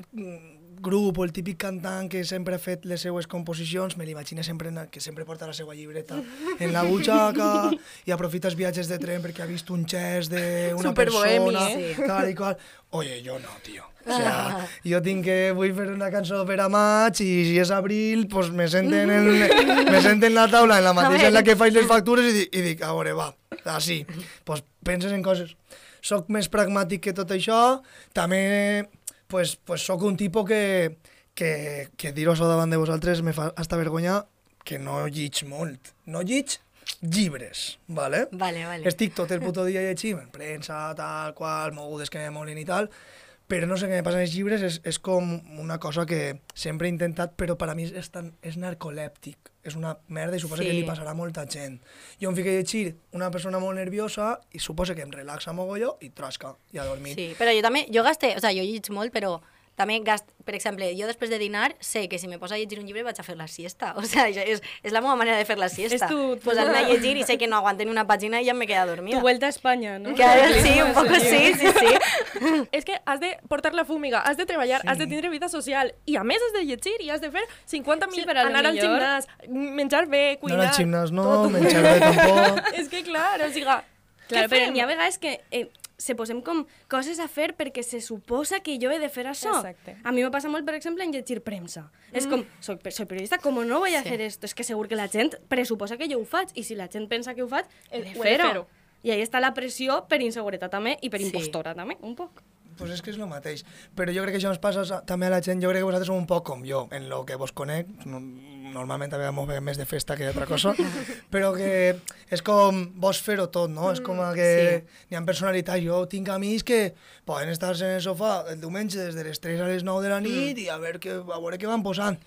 grup o el típic cantant que sempre ha fet les seues composicions, me l'imagino sempre que sempre porta la seva llibreta en la butxaca i aprofita els viatges de tren perquè ha vist un gest d'una persona, eh? tal i qual. Oye, jo no, tio. O sea, jo tinc que vull fer una cançó per a maig i si és abril, pues me senten en, me senten la taula en la mateixa en la que faig les factures i dic, i dic a veure, va, així. Pues penses en coses. Soc més pragmàtic que tot això, també pues, pues sóc un tipus que, que, que dir-ho això davant de vosaltres me fa hasta vergonya que no lliig molt. No lliig llibres, ¿vale? Vale, vale. Estic tot el puto [laughs] dia llegint, en premsa, tal, qual, mogudes que molin i tal, però no sé què me passa amb els llibres, és, és com una cosa que sempre he intentat, però per a mi és, tan, és narcolèptic. És una merda i suposo Sí. que li passarà a molta gent. Jo em fico a llegir una persona molt nerviosa i suposo que em relaxa mogolló i trasca, i a dormir. Sí, però jo també, jo gaste, o sea, jo llig molt, però també gast, per exemple, jo després de dinar sé que si me poso a llegir un llibre vaig a fer la siesta. O sea, és, és la meva manera de fer la siesta. És tu- tu- Posar-me a llegir i sé que no aguanto ni una pàgina i ja me queda dormida. Tu vuelta a España, ¿no? Claro, sí, un poco sí, sí, sí. És [laughs] que has de portar la fúmiga, has de treballar, has de tindre vida social i a més has de llegir i has de fer 50 mil, Sí, lo anar al millor- gimnàs, menjar bé, No cuinar... anar al gimnàs no, tot. menjar bé tampoc. [laughs] És que clar, o sigui, Clar, però n'hi ha vegades que eh, se posem com coses a fer perquè se suposa que jo he de fer això. Exacte. A mi me passa molt, per exemple, en llegir premsa. És com, soy, soy periodista, com no voy a Sí. hacer esto? És que segur que la gent pressuposa que jo ho faig, i si la gent pensa que ho faig, he de de fer-ho. I ahí està la pressió per inseguretat també i per Sí. impostora també, un poc. Pues és que és el mateix. Però jo crec que això ens passa sa- també a la gent, jo crec que vosaltres sou un poc com jo, en lo que vos conec, normalment també mos veiem més de festa que d'altra cosa, [laughs] però que és com vos fer-ho tot, no? És com que n'hi ha personalitats. Jo tinc amics que poden estar-se en el sofà el diumenge des de les 3 a les 9 de la nit i a veure, què, a veure què van posant.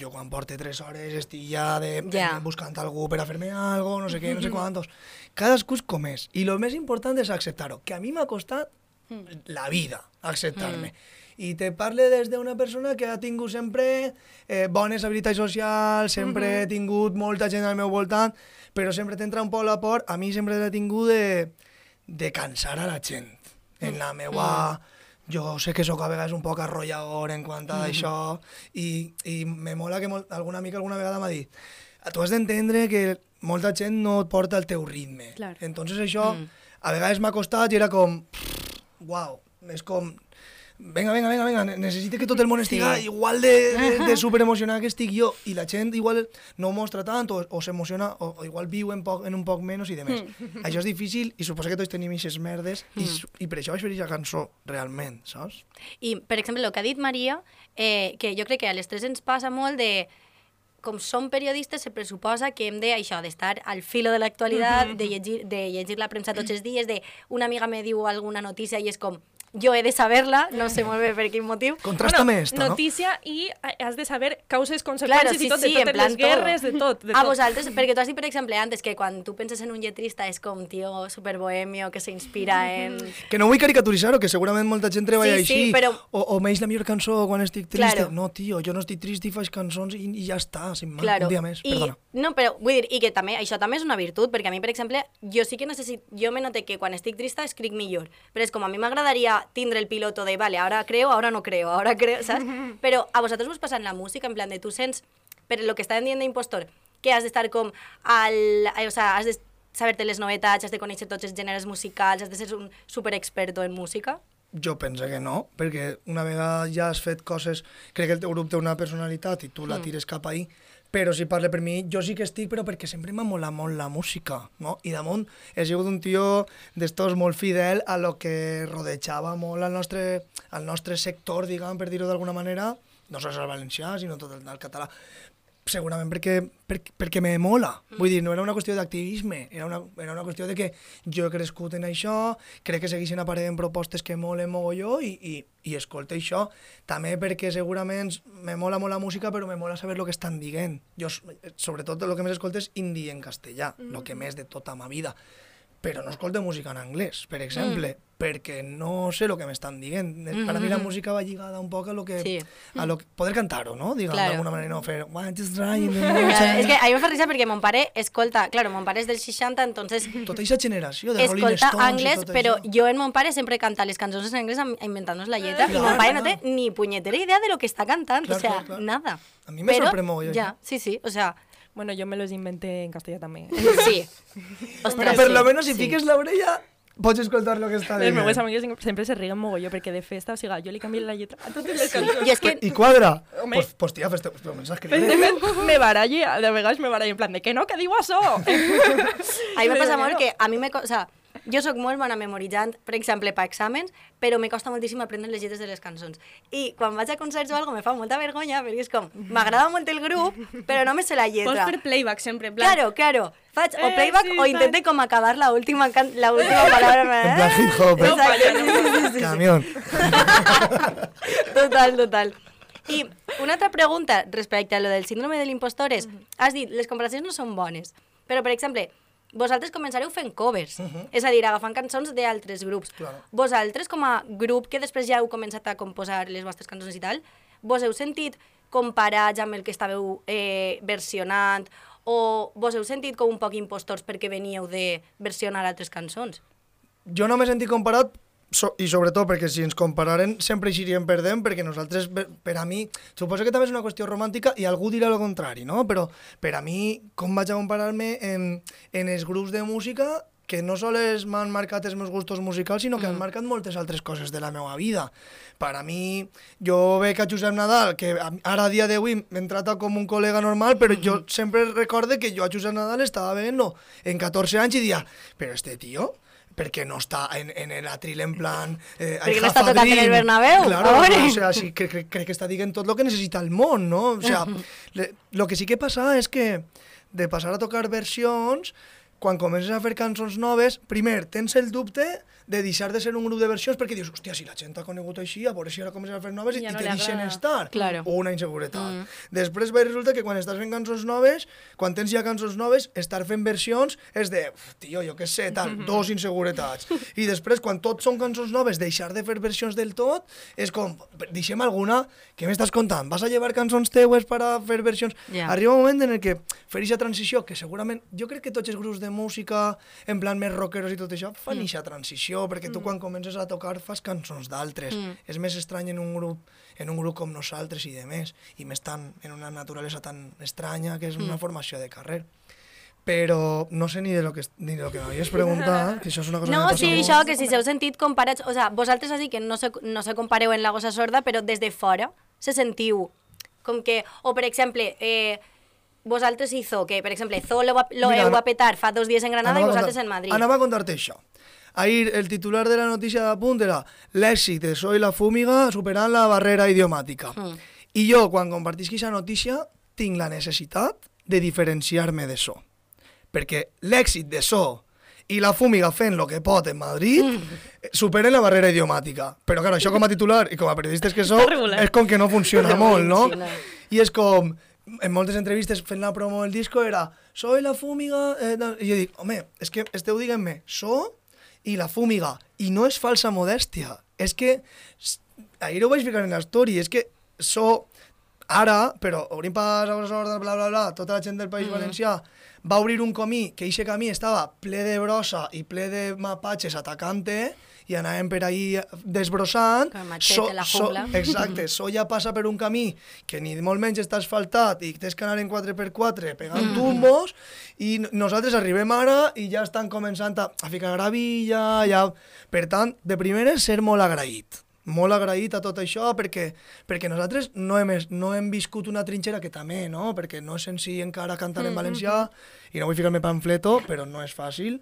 Jo quan porte 3 hores estic ja de, Ja. buscant algú per a fer-me algo, no sé què, no sé [laughs] quantos. Cadascú és com és. I el més important és acceptar-ho, que a mi m'ha costat la vida acceptar-me. I te parle des d'una persona que ha tingut sempre eh, bones habilitats socials, sempre he tingut molta gent al meu voltant, però sempre t'entra un poc la por, a mi sempre l'he tingut de, de cansar a la gent. En la meua... Jo sé que sóc a vegades un poc arrollador en quant a això i, i me mola que molt, alguna amiga alguna vegada m'ha dit tu has d'entendre que molta gent no et porta el teu ritme. Clar. Entonces això a vegades m'ha costat i era com uau, és com venga, venga, venga, venga, necessite que tot el món estiga Sí. igual de, de, de [laughs] superemocionat que estic jo i la gent igual no mostra tant o, o s'emociona o, o igual viu en, poc, en un poc menys i de més. això és difícil i suposo que tots tenim aquestes merdes i, su- i per això vaig fer aquesta cançó realment, saps? I, per exemple, el que ha dit Maria, eh, que jo crec que a les tres ens passa molt de com som periodistes, se pressuposa que hem de, això, d'estar al filo de l'actualitat, de, llegir, de llegir la premsa tots els dies, de una amiga me diu alguna notícia i és com, jo he de saber-la, no sé molt bé per quin motiu. Contrastame esta, no? Notícia i has de saber causes, Claro, conseqüències sí, i tot, sí, de en totes plan les guerres, de tot. De a tot. vosaltres, perquè tu has dit, per exemple, antes que quan tu penses en un lletrista és com tio superbohemio que s'inspira en... Que no vull caricaturitzar-ho, que segurament molta gent treballa Sí, sí, així. però- O, o m'eix la millor cançó quan estic triste. Claro. No, tio, jo no estic trist i faig cançons i, i ja està, sin más. Claro. Un dia més, I, perdona. No, però vull dir, i que també, això també és una virtut, perquè a mi, per exemple, jo sí que necessit, jo me note que quan estic trista escric millor, però és com a mi m'agradaria tindre el piloto de, vale, ahora creo, ahora no creo, ahora creo, saps? [laughs] Però a vosaltres vos passa en la música, en plan de tu sents, per lo que estàvem dient d'impostor, que has d'estar com al... eh, O sea, has de saber-te les novetats, has de conèixer tots els gèneres musicals, has de ser un super experto en música. Jo penso que no, perquè una vegada ja has fet coses, crec que el teu grup té una personalitat i tu la Mm. tires cap ahí, però si parle per mi, jo sí que estic, però perquè sempre m'ha molat molt la música, no? I damunt he sigut un tio d'estos molt fidel a lo que rodejava molt al nostre, al nostre sector, diguem, per dir-ho d'alguna manera, no sols el valencià, sinó tot el, el català segurament perquè, per, perquè me mola. Vull dir, no era una qüestió d'activisme, era, una, era una qüestió de que jo he crescut en això, crec que segueixen apareixent propostes que molen mogolló i, i, i escolta això. També perquè segurament me mola molt la música, però me mola saber el que estan dient. Jo, sobretot, el que més escolto és indie en castellà, el que més de tota ma vida. Però no escolto música en anglès, per exemple, mm. perquè no sé el que m'estan dient. Mm -hmm. Per a mi la música va lligada un poc a lo que... Sí. A lo que poder cantar-ho, no? Diguem, Claro. d'alguna manera, no fer... "What is right in the Claro, motion?" és que a mi me fa risa perquè mon pare escolta, claro, mon pare és del 60, entonces [clears throat] Tota aquesta generació de Rolling escolta Stones anglès, i tot però això. jo en mon pare sempre canta les cançons en anglès inventant-nos la lletra i Clar, mon pare no té ni punyetera idea de lo que està cantant, Clar, o sea, clar, clar. nada. A mi me Pero, sorprende mogollón, Ya, sí, sí, o sea, Bueno, yo me los inventé en castellano también. [laughs] sí. Però per lo menos si fiques l'orella pots escoltar lo que està Els meus dient. amics sempre se riguen mogolló perquè de festa, o sigui, jo li canvio la lletra a totes les cançons. I és que I quadra. Home. Pues, pues tia, Pues [laughs] de creure. fet, me barallo, de vegades me barallo en plan de que no, que diu [laughs] això. a mi me passa molt que a mi me... co- O sea, jo sóc molt bona memoritzant, per exemple, per exàmens, però me costa moltíssim aprendre les lletres de les cançons. I quan vaig a concerts o algo me fa molta vergonya, perquè és com, m'agrada molt el grup, però no me sé la lletra. Pots fer playback sempre, en plan... Claro, claro. Faig o Eh, playback sí, o intente com acabar la última, can la última palabra. En plan hip hop, eh? Exacte. Camión. Total, total. I una altra pregunta respecte a lo del síndrome de l'impostor és, has dit, les comparacions no són bones, però, per exemple, vosaltres començareu fent covers, és a dir, agafant cançons d'altres grups. Claro. Vosaltres, com a grup que després ja heu començat a composar les vostres cançons i tal, vos heu sentit comparats amb el que estàveu eh, versionant o vos heu sentit com un poc impostors perquè veníeu de versionar altres cançons? Jo no m'he sentit comparat so, i sobretot perquè si ens compararen sempre eixiríem perdent perquè nosaltres, per, per a mi, suposo que també és una qüestió romàntica i algú dirà el contrari, no? Però per a mi, com vaig a comparar-me en, en els grups de música que no sols m'han marcat els meus gustos musicals, sinó que han marcat moltes altres coses de la meva vida. Per a mi, jo veig a Josep Nadal, que ara a dia d'avui m'he tratat com un col·lega normal, però jo sempre recorde que jo a Josep Nadal estava veient-lo en 14 anys i dia, però este tío, per què no està en, en el atril en plan... Eh, Perquè no està tocant en el? Bernabéu, Claro, veure. o sea, sí, crec, crec, crec que està dient tot el que necessita el món, no? O sea, [laughs] le, lo que sí que passa és que de passar a tocar versions, quan comences a fer cançons noves, primer, tens el dubte de deixar de ser un grup de versions perquè dius, hòstia, si la gent t'ha conegut així, a veure si ara comences a fer noves i, Ja i no te deixen agrada. estar. Claro. O una inseguretat. Mm. Després ve resulta que quan estàs fent cançons noves, quan tens ja cançons noves, estar fent versions és de, "Uf, tio, jo què sé, tal, [laughs] dos inseguretats. I després, quan tot són cançons noves, deixar de fer versions del tot, és com, deixem alguna, què m'estàs contant? Vas a llevar cançons teues per a fer versions? Ja. Arriba un moment en el que fer aquesta transició, que segurament, jo crec que tots els grups de música, en plan més rockeros i tot això, fan aquesta transició, perquè tu quan comences a tocar fas cançons d'altres. Mm. És més estrany en un grup en un grup com nosaltres i de més, i més tan en una naturalesa tan estranya que és una formació de carrer. Però no sé ni de lo que, ni de lo que m'havies preguntat, [laughs] que això és una cosa No, que passa sí, molt. això, que si s'heu sentit comparats... O sea, vosaltres has dit que no se, no se compareu en la gossa sorda, però des de fora se sentiu com que... O, per exemple, eh, vosaltres i Zo, que, per exemple, Zo lo, va, lo Mira, heu a petar fa dos dies en Granada i vosaltres contar- en Madrid. Anava a contar-te això. Ahir el titular de la notícia de punt era l'èxit de Soy la Fúmiga superant la barrera idiomàtica. Mm. I jo, quan compartisc aquesta notícia, tinc la necessitat de diferenciar-me de so. Perquè l'èxit de so i la fúmiga fent el que pot en Madrid eh, superen la barrera idiomàtica. Però, claro, això com a titular i com a periodistes que sou, és com que no funciona molt, no? I és com, en moltes entrevistes fent la promo del disco era soy la fúmiga... Eh, no", I jo dic, home, és que esteu dient-me so i la fúmiga. I no és falsa modèstia. És que... Ahir ho vaig ficar en la story, és que so ara, però obrim pas a Grossor, bla, bla, bla, tota la gent del País Mhm. Valencià va obrir un camí, que eixe camí estava ple de brossa i ple de mapatges atacant-te, i anàvem per ahí desbrossant. Com el machete, la jungla. [laughs] exacte, so ja passa per un camí que ni molt menys està asfaltat i tens que anar en 4x4 pegant Mm. tumbos i nosaltres arribem ara i ja estan començant a, a ficar gravilla, ja... Per tant, de primeres, ser molt agraït molt agraït a tot això perquè, perquè nosaltres no hem, no hem viscut una trinxera que també, no? Perquè no és senzill encara cantar en Mm, valencià i no vull ficar-me pamfleto, però no és fàcil.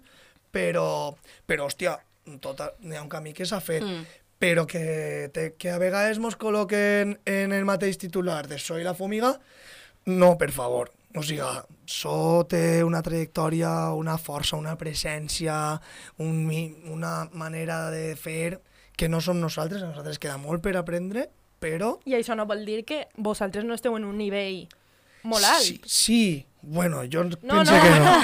Però, però hòstia, tota, hi ha un camí que s'ha fet. Mm. Però que, te, que a vegades mos col·loquen en el mateix titular de Soy la Fúmiga, no, per favor. O sigui, So té una trajectòria, una força, una presència, un, una manera de fer que no som nosaltres, a nosaltres queda molt per aprendre, però I això no vol dir que vosaltres no esteu en un nivell molt alt. Sí, sí. Bueno, jo No, penso no. que no.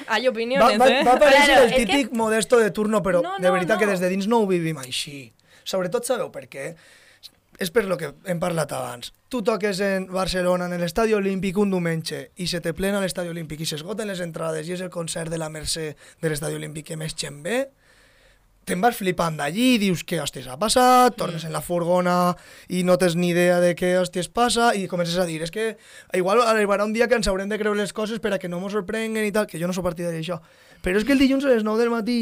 [laughs] Hay Va, opiniones, va, eh? va aparèixer Claro, el és que- típic modesto de turno, però No, de no, veritat que no. des de dins no ho vivim així. Sobretot sabeu per què? És per lo que hem parlat abans. Tu toques en Barcelona, en l'Estadi Olímpic, un diumenge, i se te plena l'Estadi Olímpic i s'esgoten les entrades i és el concert de la Mercè de l'Estadi Olímpic que més gent ve, te'n vas flipant d'allí, dius què hòsties ha passat, tornes en la furgona i no tens ni idea de què hòsties passa i comences a dir, és que igual arribarà un dia que ens haurem de creure les coses per a que no mos sorprenguen i tal, que jo no sóc partidari d'això. Però és que el dilluns a les 9 del matí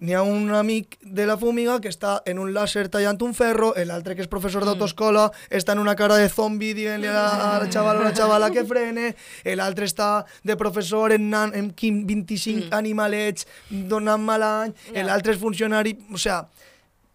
n'hi ha un amic de la fúmiga que està en un làser tallant un ferro, l'altre que és professor d'autoescola està en una cara de zombi dient-li a la xavala o la xavala que [laughs] frene, l'altre està de professor en, nan, en quin- 25 animalets donant mal any, l'altre és funcionari... O sea,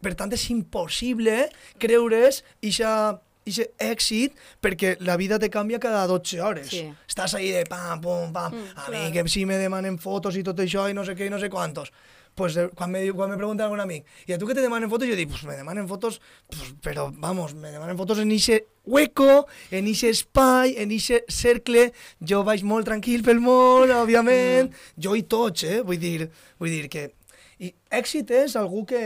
per tant, és impossible creure's ixa ixe èxit perquè la vida te canvia cada 12 hores. Sí. Estàs ahí de pam, pum, pam, Mm, a mi que si me demanen fotos i tot això i no sé què i no sé quantos. Pues eh, quan me, quan me pregunta algun amic, i a tu que te demanen fotos? Jo dic, pues me demanen fotos, pues, però vamos, me demanen fotos en ixe hueco, en ixe espai, en ixe cercle, jo vaig molt tranquil pel món, [laughs] òbviament, jo i tots, eh? Vull dir, vull dir que... I èxit és algú que,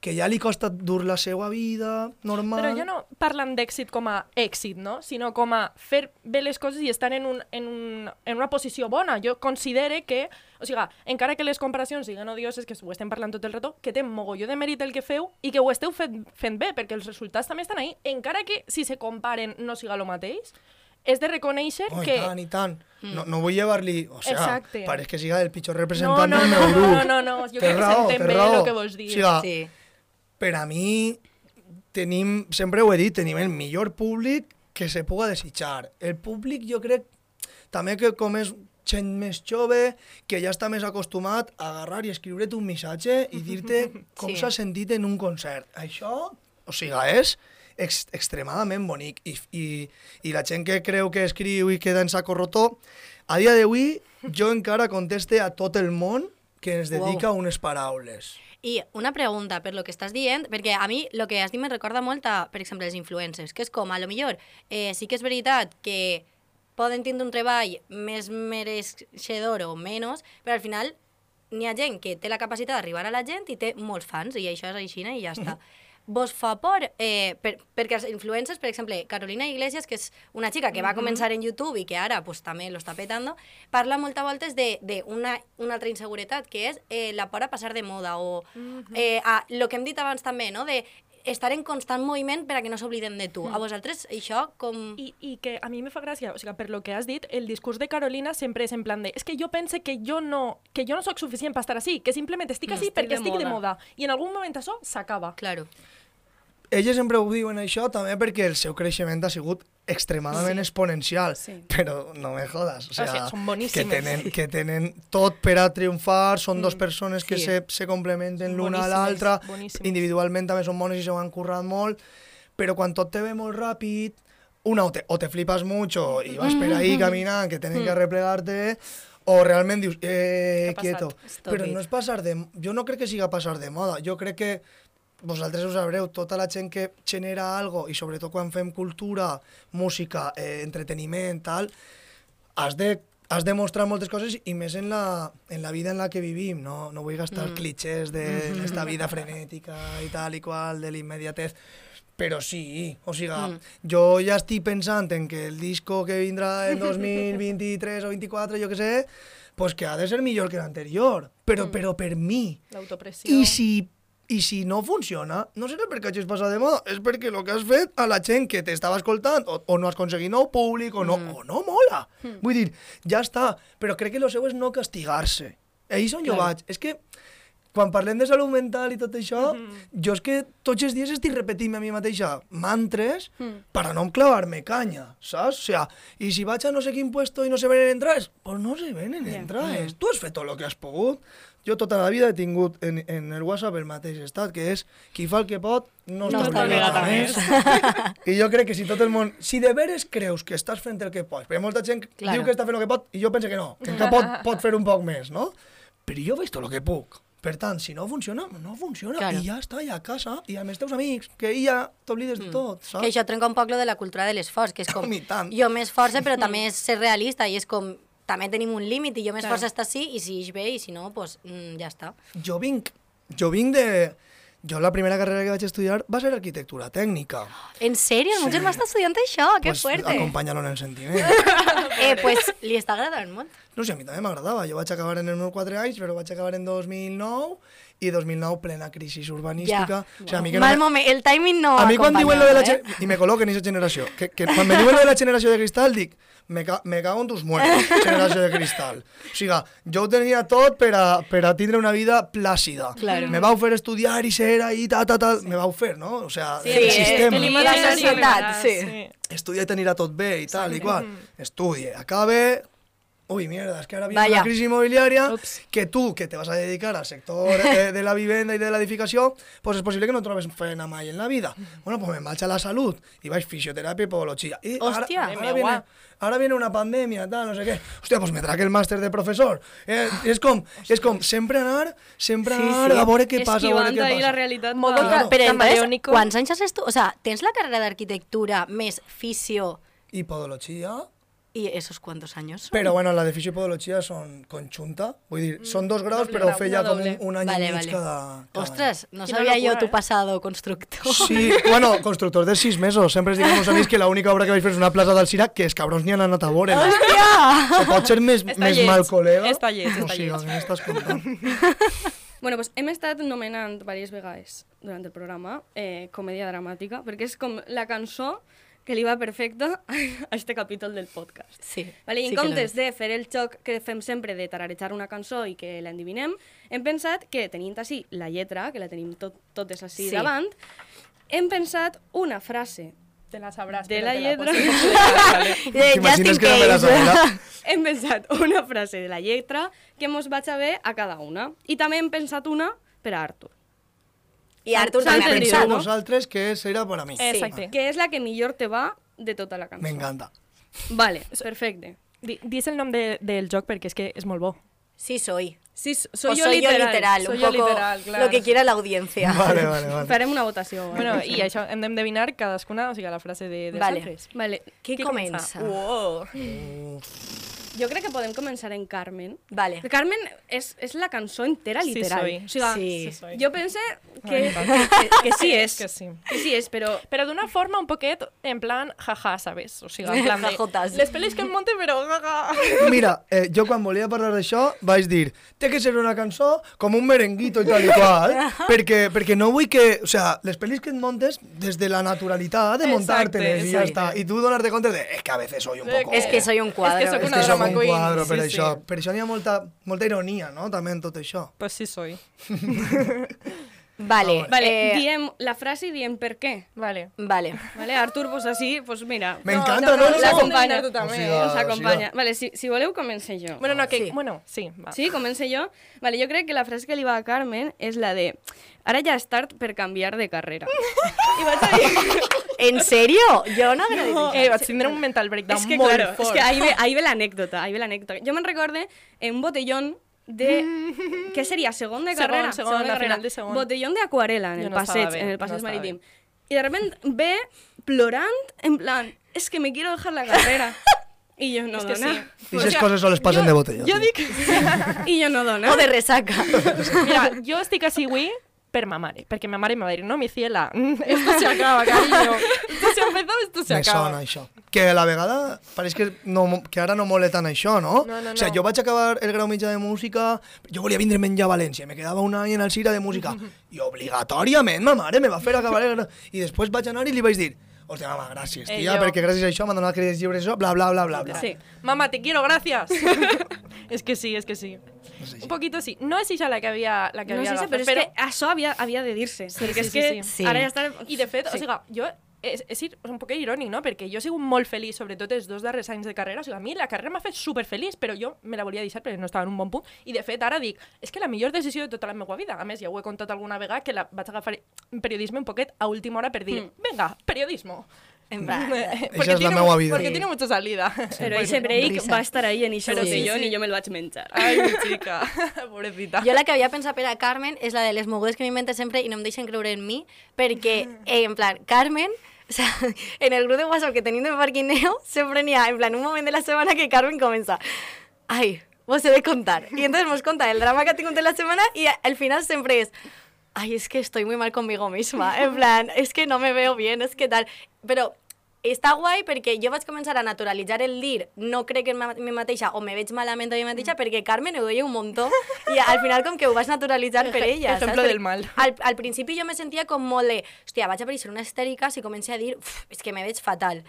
que ja li costa dur la seva vida normal. Però ja no parlen d'èxit com a èxit, no? Sinó com a fer bé les coses i estar en, un, en, un, en una posició bona. Jo considere que, o sigui, encara que les comparacions siguin odioses, que ho estem parlant tot el rato, que té mogolló de mèrit el que feu i que ho esteu fent, fent bé, perquè els resultats també estan ahí. Encara que si se comparen no siga el mateix, és de reconèixer Oh, i que... tant, i tant. No, no vull llevar-li... O sea, Exacte. pareix que siga el pitjor No, representant no, del no, meu grup. no, no, no, jo Té crec que s'entén té bé raó. el que vols dir. O sigui, Sí. Per a mi, tenim, sempre ho he dit, tenim el millor públic que se puga desitjar. El públic, jo crec, també que com és gent més jove, que ja està més acostumat a agarrar i escriure't un missatge i [laughs] dir-te com Sí. s'ha sentit en un concert. Això, o sigui, és ex extremadament bonic. I, i, I la gent que creu que escriu i queda en saco roto, a dia d'avui jo encara conteste a tot el món que ens dedica Wow. unes paraules. I una pregunta per lo que estàs dient, perquè a mi el que has dit me recorda molt a, per exemple, els influencers, que és com, a lo millor, eh, sí que és veritat que poden tindre un treball més mereixedor o menys, però al final n'hi ha gent que té la capacitat d'arribar a la gent i té molts fans, i això és així i ja està. Vos fa por, eh, per, perquè els influencers, per exemple, Carolina Iglesias, que és una xica que va començar en YouTube i que ara pues, també lo està petando, parla moltes voltes de, de una, altra inseguretat, que és eh, la por a passar de moda, o eh, a, lo que hem dit abans també, no? de estar en constant moviment per a que no s'obliden de tu. A vosaltres això com... I, I que a mi me fa gràcia, o sigui, per lo que has dit, el discurs de Carolina sempre és en plan de és que jo pense que jo no, que jo no sóc suficient per estar així, que simplement estic No, així estic perquè de estic de moda. moda. I en algun moment això s'acaba. Claro. Elles sempre ho diuen això també perquè el seu creixement ha sigut extremadament Sí. exponencial, Sí. però no me jodas, o O sea, sigui, són que boníssimes. tenen, que tenen tot per a triomfar, són dos persones que Sí. se, se complementen l'una a l'altra, individualment també són bones i s'ho han currat molt, però quan tot te ve molt ràpid, una o te, o te flipas mucho i vas per ahí caminant que tenen que replegarte, o realment dius, eh, quieto. Però no és passar de... Jo no crec que siga passar de moda. Jo crec que vosaltres ho sabreu, tota la gent que genera algo, i sobretot quan fem cultura, música, eh, entreteniment, tal, has de, has de mostrar moltes coses i més en la, en la vida en la que vivim, no, no vull gastar Mm. clichés d'esta [laughs] vida frenètica i tal i qual, de l'immediatez, però sí, o sigui, Mm. jo ja estic pensant en que el disco que vindrà en [laughs] 2023 o 24, jo que sé, pues que ha de ser millor que l'anterior, però, Mm. però per mi. L'autopressió. I si, I si no funciona, no serà perquè hagis passat de moda, és perquè el que has fet a la gent que t'estava escoltant o, o no has aconseguit nou públic o no, Mm. o no mola. Mm. Vull dir, ja està, però crec que el seu és no castigar-se. Ahí és on jo vaig. És que quan parlem de salut mental i tot això, Mhm. jo és que tots els dies estic repetint a mi mateixa mantres Mm. per no clavar-me canya, saps? O sea, i si vaig a no sé quin puesto i no se venen entrades, pues no se venen Ja. entrades. Tu has fet tot el que has pogut. Jo tota la vida he tingut en, en el WhatsApp el mateix estat, que és qui fa el que pot no, No està obligat a més. I jo crec que si tot el món... Si de veres creus que estàs fent el que pots, perquè molta gent Claro. diu que està fent el que pot i jo penso que no, que encara pot, [laughs] pot fer un poc més, no? Però jo veig tot el que puc. Per tant, si no funciona, no funciona. Claro. I ja està, i a casa, i amb els teus amics, que ja t'oblides de tot, saps? Mm. Que això trenca un poc lo de la cultura de l'esforç, que és [laughs] com, jo m'esforço però [laughs] també és ser realista i és com, també tenim un límit i jo m'esforço Claro. hasta sí i si ix bé i si no, pues mm, ja està. Jo vinc, jo vinc de... Jo la primera carrera que vaig estudiar va ser arquitectura tècnica. En sèrio? El Montserrat està estudiant això? Que pues, fuerte. Acompanyar-lo en el sentiment. [laughs] eh, pues li està agradant molt. No sé, a mi també m'agradava. Jo vaig acabar en els meus 4 anys, però vaig acabar en 2009 i 2009 plena crisi urbanística. Ja. O sigui, a mi que Mal no me- moment, el timing no a mi quan diuen lo de la... ge- I me col·loquen en aquesta generació. Que, que quan me diuen lo de la generació de cristal, dic, me, ca me cago en tus muertos, [laughs] generació de cristal. O sigui, jo ho tenia tot per a, per a tindre una vida plàcida. Claro. Me vau fer estudiar i ser ahí, ta, ta, ta, me vau fer, no? O sigui, Sí, el sistema. tenim la societat, sí. Estudia i t'anirà tot bé i tal i qual. Estudie, acabe... Uy, mierda, es que ahora viene Vaya. una crisis inmobiliaria que tú, que te vas a dedicar al sector eh, de la vivienda y de la edificación, pues es posible que no trobes feina mai en la vida. Bueno, pues me marcha la salud y vais fisioterapia y podología. Y ahora- Hostia. ahora, Mira, viene, ahora viene una pandemia, tal, no sé qué. Hostia, pues me trague el máster de profesor. Eh, és com, és com sempre anar, sempre Sí, anar sí. a veure què passa, a veure què ahí passa. la realitat. Modo ca- Però entonces, quants anys has estudiat? O sea, tens la carrera d'arquitectura més fisio Y podología... y esos cuántos años son? Pero bueno, la de fisio y podología son conjunta. Vull dir, són dos graus, doble grau, feia una com un, any Vale, i mig vale. cada, cada Ostras, no sabía yo tu eh? pasado constructor. Sí, [laughs] bueno, constructor de sis mesos. Sempre es diuen meus amics que l'única obra que vaig fer és una plaça d'Alcira que els cabrons n'hi han anat a veure. Hòstia! O pot ser més, Està més lleig. mal col·lega. Està lleig, o està sigui, lleig. què m'estàs contant? [laughs] Bueno, pues hem estat nomenant diverses vegades durant el programa eh, comèdia dramàtica, perquè és com la cançó que li va perfecta [laughs] a este capítol del podcast. Sí, Vale, I sí en que comptes de fer el xoc que fem sempre de tararejar una cançó i que l'endivinem, hem pensat que, tenint així la lletra, que la tenim tot, totes així Sí. davant, hem pensat una frase Te la sabràs. de la lletra... [laughs] T'imagines just in que no la [laughs] hem pensat una frase de la lletra que mos vaig a a cada una. I també hem pensat una per a Artur. I Artur també ha pensat, no? vosaltres que serà per a mi. Exacte. Que és la que millor te va de tota la cançó. M'encanta. Vale, perfecte. Di- Dis el nom de, del joc perquè és que és molt bo. Sí soy. Sí, soy, o yo soy literal. yo literal, Soy un yo poco literal, claro. lo que quiera la audiencia. Vale, vale, vale. [laughs] Farem una votació. Bueno, i això hem d'endevinar cadascuna, o sigui, la frase de, de Vale. altres. Vale. Qui comença? Uou. Jo crec que podem començar en Carmen. Vale. Carmen és, és la cançó entera, Sí literal. soy. O sigui, Sí. Sí soy. jo pense que, que, que, que sí és. Que sí. Que sí és, però... Però d'una forma un poquet en plan jaja, ¿sabes? O sigui, en plan de... Les pelis que em monte, però jaja. Mira, eh, jo quan volia parlar d'això vaig dir té que ser una cançó com un merenguito i tal i qual, perquè, perquè no vull que... O sea, les pel·lis que et montes des de la naturalitat de Exacte, muntarte-les i ja està. I tu donar-te compte de es que a veces soy un poco... Es que soy un cuadro. És que sóc És una que un queen. quadro per Sí, això. sí. Per això n'hi ha molta, molta ironia, no?, també en tot això. Pues sí soy. [laughs] Vale. Vale, eh, diem la frase i diem per què. Vale. Vale. Vale, Artur, pues així, pues mira. M'encanta, no, no? no, no, L'acompanya. tu també. O sigui, o sigui, acompanya. Vale, si, si voleu, comencé jo. Bueno, no, que... Sí. Bueno, sí, va. Sí, comencé jo. Vale, jo crec que la frase que li va a Carmen és la de ara ja és tard per canviar de carrera. [laughs] I vaig a dir... [laughs] ¿En serio? Yo no agradi. Eh, vaig tindre un mental breakdown és que, molt claro, fort. és que ahí ve, ahí ve l'anècdota, ahí ve l'anècdota. Jo me'n recorde en un botellón de... [laughs] Què seria? Segon de Segon, carrera? segon, de a carrera. final de segon. Botellón de acuarela en Jo el no estava passeig, bé, en el no passeig estava marítim. I de repente ve plorant, en plan, es que me quiero dejar la carrera. [laughs] I jo no És que dona. sí. I aquestes coses soles passen de botella. Jo tio. dic... I jo [laughs] no dona. O de resaca. Mira, jo estic així avui per ma mare, perquè ma mare me va dir, no, mi ciela, [laughs] esto se acaba, cariño. Esto se ha empezado, esto se Me acaba. sona això. Que a la vegada pareix que, no, que ara no mole tant això, no? No, no, O sigui, no. jo vaig acabar el grau mitjà de música, jo volia vindre menjar a València, me quedava un any en el Cira de música, [laughs] i obligatòriament ma mare me va fer acabar el grau... I després vaig anar i li vaig dir, hòstia, mama, gràcies, Eh, tia, jo. perquè gràcies a això m'han donat crèdits lliures, bla, bla, bla, bla, bla. Sí. Mamá, te quiero, gracias. [laughs] es que sí, es que sí. Un poquito sí. No és ella la que havia, la que No havia sé, agafat, però és que això havia, havia de dir-se. Sí, perquè sí, és que sí, sí. ara ja està... I de fet, Sí. o sigui, jo és, és ir- un poc irònic, no? Perquè jo he sigut molt feliç, sobretot els dos darrers anys de carrera. O sigui, a mi la carrera m'ha fet superfeliç, però jo me la volia deixar perquè no estava en un bon punt. I de fet, ara dic, és que la millor decisió de tota la meva vida. A més, ja ho he contat alguna vegada, que la vaig agafar en periodisme un poquet a última hora per dir, Mm. venga, periodismo. En plan, [laughs] Porque és la tiene meua vida. Porque tiene mucha salida. Pero ese break risa. va a estar ahí en ese Pero sí, sí. y yo me lo vaig menjar. Ay, mi chica. [laughs] Pobrecita. Jo la que havia pensat per a Carmen és la de les mogudes que m'invente sempre i no em deixen creure en mi, perquè, eh, [laughs] en plan, Carmen, o sea, en el grup de WhatsApp que tenim de Parquineo, sempre n'hi ha, en plan, un moment de la setmana que Carmen comença, ai, vos he de contar. I entonces mos conta el drama que ha tingut en la setmana i al final sempre és, ay, es que estoy muy mal conmigo misma, en plan, es que no me veo bien, es que tal, però està guai perquè jo vaig començar a naturalitzar el dir no crec en mi mateixa o me veig malament a mi mateixa perquè Carmen ho deia un muntó i al final com que ho vas naturalitzar per [laughs] ella. Saps? del mal. Al, al principi jo me sentia com molt de hòstia, vaig aparèixer una histèrica si comencé a dir "Uf, és que me veig fatal.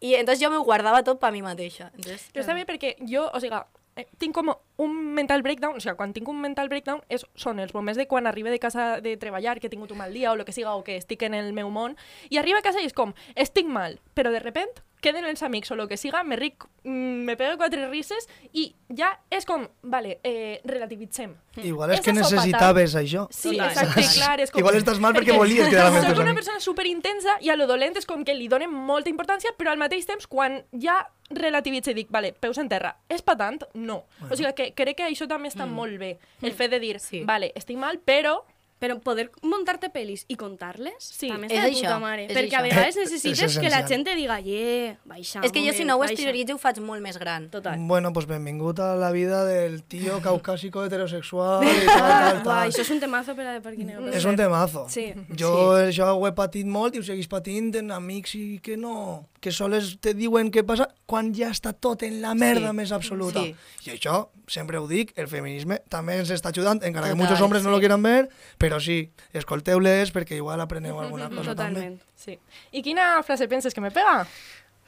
I entonces jo m'ho guardava tot per mi mateixa. Entonces, Però està bé perquè jo, o sigui, eh, tinc com un mental breakdown, o sigui, quan tinc un mental breakdown és, són els moments de quan arribe de casa de treballar, que he tingut un mal dia o el que siga, o que estic en el meu món, i arriba a casa i és com, estic mal, però de repent queden els amics o el que siga, me ric, mm, me pego quatre rises i ja és com, vale, eh, relativitzem. Igual és que necessitaves això. Sí, Total. exacte, [laughs] clar. És com... Igual estàs mal perquè [laughs] volies quedar amb els Soc teus una persona superintensa i a lo dolent és com que li donen molta importància, però al mateix temps, quan ja relativitzo i dic, vale, peus en terra, és patant? No. O sigui que crec que això també està molt bé, el fet de dir, Sí. vale, estic mal, però... Pero poder montarte pelis y contarles Sí, también és de això, puta mare. és Perquè això. a vegades És necessites que la gent te diga, yeah, baixa, és que jo si no ho baixa". exterioritzo ho faig molt més gran. Total. Bueno, pues benvingut a la vida del tío [laughs] caucásico heterosexual [laughs] i tal, tal, tal. això és un temazo per a de parquineo. És un temazo. Sí. Jo això ho he patit molt i ho seguís patint en amics i que no... Que soles te diuen què passa quan ja està tot en la merda Sí. més absoluta. Sí. I això, sempre ho dic, el feminisme també ens està ajudant, encara que Total, molts hombres no sí. lo quieran ver, però sí, escolteu-les perquè igual apreneu alguna cosa també. Totalment. Sí. I quina frase penses que me pega?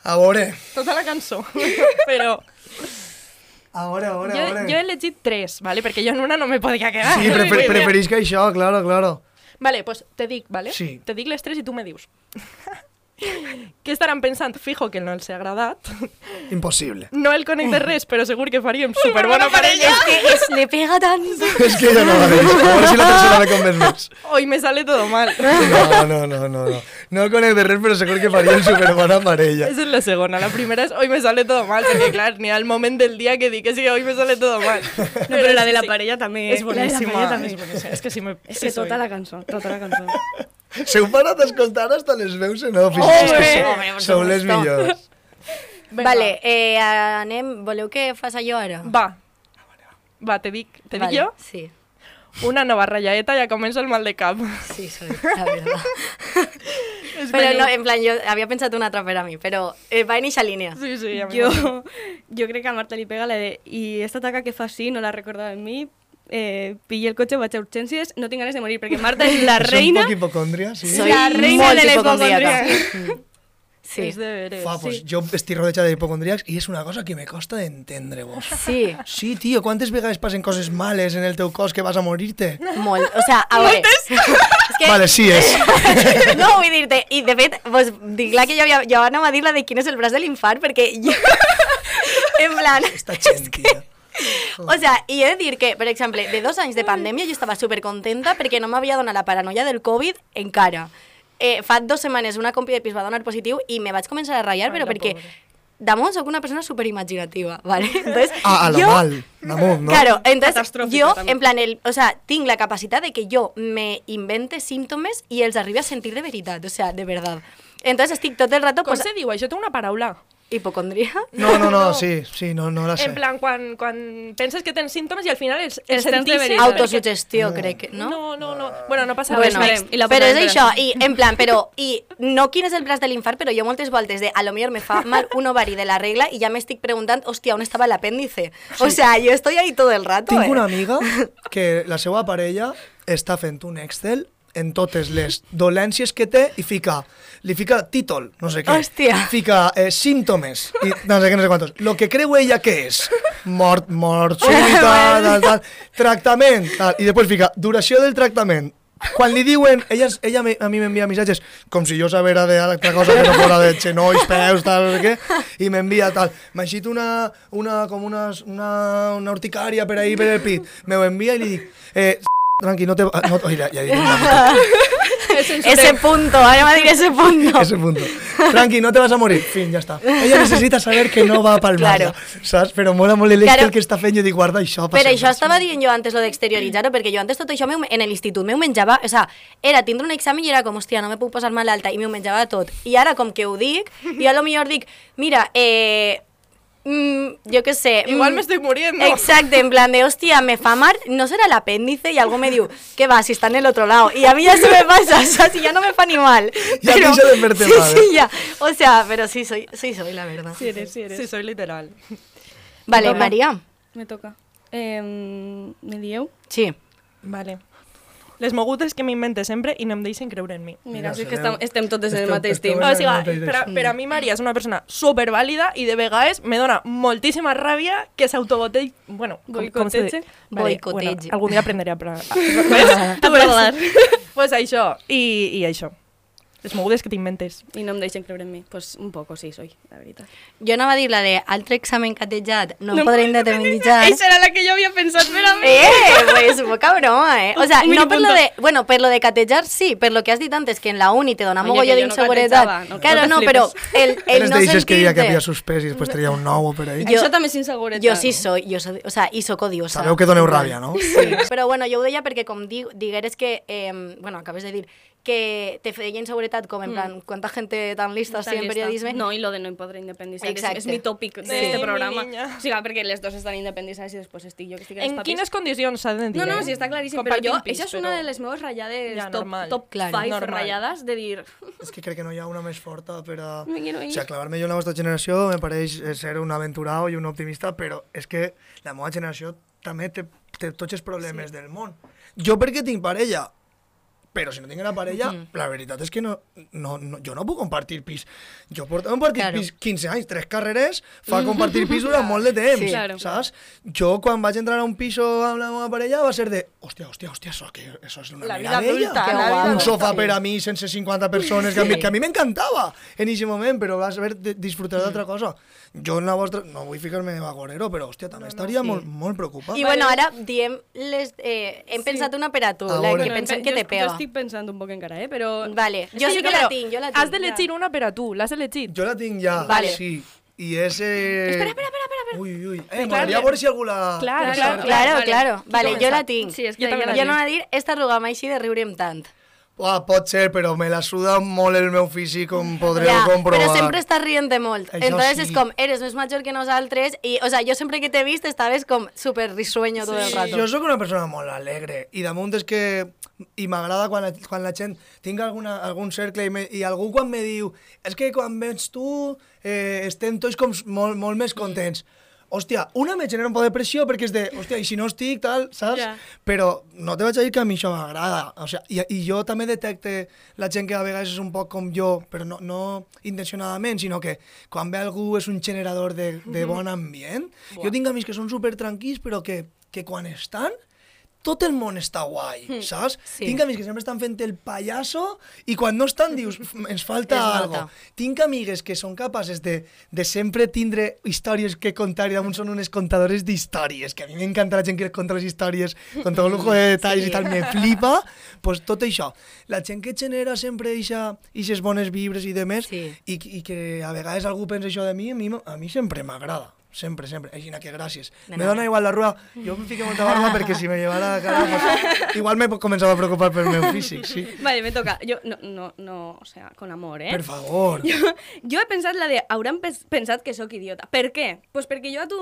A veure, Tota la cançó. [laughs] però a veure, a veure, jo, a veure. jo he elegit tres, ¿vale? perquè jo en una no me podria quedar. Sí, prefer, preferís que això, claro, claro. Vale, pues te dic, ¿vale? Sí. Te dic les tres i tu me dius. [laughs] [laughs] Què estaran pensant? Fijo que no els ha agradat. Impossible. No el conec de res, però segur que faríem superbona parella. És que es le pega tant. És [laughs] que ja no la veig. A veure si la tercera me convenç més. Hoy me sale todo mal. [laughs] No, no, no, no, no. No el conec de res, però segur que faríem superbona parella. Esa es la segona. La primera es hoy me sale todo mal, perquè clar, ni al moment del dia que dic que sí, hoy me sale todo mal. No, però la de la parella també. És la de la boníssima. És boníssima. És que si me... És sí que tota soy. la cançó, tota la cançó. S'heu parat a escoltar hasta les veus en off. Home, que sou, les millors. Venga. Vale, eh, anem... Voleu que fas allò ara? Va. Va, te dic, te vale. dic jo? Sí, Una nova rallaeta ja comença el mal de cap. sí, soy, la verdad. [laughs] Però no, en plan, jo havia pensat una altra per a mi, però eh, va en eixa línia. Sí, sí, ja Jo, jo crec que a Marta li pega la de i esta taca que fa sí, no la recordava en mi, eh, pillé el cotxe, vaig a urgències, no tinc ganes de morir, perquè Marta és la [laughs] És reina, un poc hipocòndria, sí? Soy la reina de la hipocondria. Sí, [laughs] És de veres. Fa, pues, jo estic rodejada d'hipocondríacs i és una cosa que me costa d'entendre, vos. sí, Sí, tio, quantes vegades passen coses males en el teu cos que vas a morir-te? molt. O sea, a veure... [laughs] És que... Vale, sí és. No, vull dir-te, i de fet, pues, dic clar que jo, havia, jo anava a dir la de quin és el braç de l'infart, perquè jo... en plan... Esta gent, tia. O sea, i he de dir que, per exemple, de dos anys de pandèmia jo estava supercontenta perquè no m'havia donat la paranoia del Covid encara. Eh, fa dues setmanes una compi de pis va donar positiu i me vaig començar a ratllar, però perquè pobra. damunt sóc una persona superimaginativa, ¿vale? [laughs] Entonces, Ah, a lo jo, mal, damunt, no? Claro, entonces yo, también. en plan, el, o sea, tinc la capacitat de que jo me invente símptomes i els arribi a sentir de veritat, o sea, de verdad. Entonces estic tot el rato, Com pues, se diu? Això té una paraula. Hipocondria. No, no, no, sí, sí, no, no la sé. En plan, quan, quan penses que tens símptomes i al final els, els Els tens de veritat. Autosugestió, crec que, no? No, no, no. Bueno, no passa Bueno, res. I la però és això, i en plan, però, i no quin és el braç de l'infart, però jo moltes voltes de, a lo millor me fa mal un ovari de la regla i ja m'estic preguntant, hòstia, on estava l'apèndice? O sea, yo estoy ahí todo el rato, Tinc eh? una amiga que la seva parella està fent un Excel en totes les dolències que té i fica, li fica títol, no sé què. Hòstia. Fica eh, símptomes, i no sé què, no sé quantos. Lo que creu ella que és mort, mort [laughs] súbita, tal, tal, tractament, tal, i després fica duració del tractament. Quan li diuen, ella, ella me- a mi m'envia missatges com si jo sabera de altra cosa que no fora de xenolls, peus, tal, no sé què, i m'envia tal, m'agito una, una, com una, una, una urticària per ahí, per el pit, me ho envia i li dic, eh, tranqui, no te... No, una [laughs] mica. ese punto, anem a dir ese punto. Ese punto. Franqui, no te vas a morir. Fin, ja està. Ella necessita saber que no va a palmar Claro. saps? Però mola molt l'Excel Claro. que està fent. Jo dic, guarda això. Però passa això estava dient jo antes, lo d'exterioritzar-ho, perquè jo antes tot això en l'institut meu menjava, o sea, era tindre un examen i era com, hòstia, no me puc posar malalta, i m'ho menjava tot. I ara, com que ho dic, i a lo millor dic, mira, eh, mm, yo qué sé. Igual mm, me estoy muriendo. Exacto, en plan de, hostia, me fa mal, no será el apéndice, y algo me diu, ¿qué va? Si está en el otro lado. Y a mí ya se me pasa, [laughs] o sea, si ya no me fa ni mal. Ya ti se te verte [laughs] sí, mal, sí, ¿eh? ya. O sea, pero sí soy, sí soy, la verdad. Sí eres, sí eres. Sí, soy literal. Vale. María. Me toca. Eh, me dieu? Sí. Vale. Les mogutes que m'invente sempre i no em deixen creure en mi. Mira, sí que estem, estem totes en el mateix team. O sigui, per, a- per a mi Maria és una persona supervàlida i de vegades me dona moltíssima ràbia que s'autobotell... Bueno, com, com se diu? Boicotege. Bueno, algun dia aprenderé a... pra- [laughs] a. [laughs] Pues això, i, i això. Les mogudes que t'inventes. I no em deixen creure en mi. Pues un poco sí soy, la veritat. Jo anava a dir la de altre examen catejat, no, em podré independitzar. Esa era la que jo havia pensat per a mi. Eh, pues poca broma, eh? O sea, no per lo de... Bueno, per lo de catejar sí, per lo que has dit antes, que en la uni te dona que no d'inseguretat. no- claro, no no, flipes. el, el no dices que diría que sentirte... había suspès i després tenia un nou per ahí. Això també és inseguretat. Jo sí soy, jo soy, o sea, i soc odiosa. Sabeu que doneu ràbia, no? Sí. Però bueno, jo ho deia perquè com di, digueres que, eh, bueno, acabes de dir, que te feia inseguretat, com en Mm. plan, quanta gente tan lista así en periodisme. No, i lo de no em podré independizar, que és, és mi tòpic Sí, d'aquest mi programa. O sigui, perquè les dos estan independitzades i després estic jo que estic a les En papis. quines condicions s'ha de dir? No, no, sí, està claríssim, però jo, pis, això és una però- de les meves ratllades Ja, top, normal. top Claro. 5 Normal. ratllades de dir... És que crec que no hi ha una més forta per a... [laughs] O sigui, clavar-me jo en la vostra generació me pareix eh, ser un aventurado i un optimista, però és que la meva generació també té, té tots els problemes sí. del món. Jo perquè tinc parella, però si no tinc una parella, Mhm. la veritat és que no, no, no, jo no puc compartir pis. Jo porto compartir Claro. pis 15 anys, tres carreres, fa compartir pis durant molt de temps, Sí. Claro. saps? Jo quan vaig entrar a un piso amb la meva parella va ser de, hòstia, hòstia, hòstia, això, que, això és una La vida adulta, Que la vida un sofà per a mi sense 50 persones, que a mi, que a mi m'encantava en aquest moment, però vas haver de disfrutar d'altra cosa. Jo en la vostra... No vull ficar-me de vagorero, però, hòstia, també estaria molt, molt preocupat. I bueno, ara diem les... Eh, hem pensat una per a tu, A la que Bueno, pensem jo, que te jo pega. estic pensant un poc encara, eh? Però... Vale, jo Sí, sí que la tinc, jo la tinc. Has d'elegir una per a tu, l'has elegit. Jo la tinc ja, Vale. sí. I és... Eh... Espera, espera, espera, espera. Ui, ui, ui. Eh, Clar, m'agradaria veure si algú la... Clar, la clar, sap. Claro, Vale. claro. Vale, jo la tinc. Sí, és que Jo també ja la la Jo no anava a dir, esta arrugam així de riure'm tant. Uah, pot ser, però me la suda molt el meu físic, com podreu Ja, comprovar. però sempre estàs rient molt. Això Entonces sí. és com, eres més major que nosaltres i, o sea, jo sempre que t'he vist estaves com super risueño tot el rato. Jo sóc una persona molt alegre i damunt és que i m'agrada quan, quan la gent tinc alguna, algun cercle i, me, i algú quan me diu és que quan vens tu eh, estem tots com molt, molt més contents hòstia, una me genera un poc de pressió perquè és de, hòstia, i si no estic, tal, saps? Ja. Però no te vaig a dir que a mi això m'agrada. O sea, i, I jo també detecte la gent que a vegades és un poc com jo, però no, no intencionadament, sinó que quan ve algú és un generador de, de bon ambient. Jo tinc amics que són super tranquils, però que, que quan estan tot el món està guai, saps? Sí. Tinc amics que sempre estan fent el pallasso i quan no estan dius, "F- ens falta [laughs] algo. Tinc amigues que són capaces de, de sempre tindre històries que contar i damunt són unes contadores d'històries, que a mi m'encanta la gent que conta les històries con tot lujo de detalls i tal, me [laughs] flipa, pues tot això. La gent que genera sempre aquestes bones vibres i demés, Sí. i, i que a vegades algú pensa això de mi, a mi, a mi sempre m'agrada. Sempre, sempre. Així que gràcies. De Me dona igual la rua. Jo em fiqué molta barba [laughs] perquè si me llevara la cara, pues, igual me començava a preocupar pel meu físic, sí. Vale, me toca. Jo, no, no, no, o sea, con amor, eh? Per favor. Jo, jo he pensat la de, hauran pens pensat que sóc idiota. Per què? Pues perquè jo a tu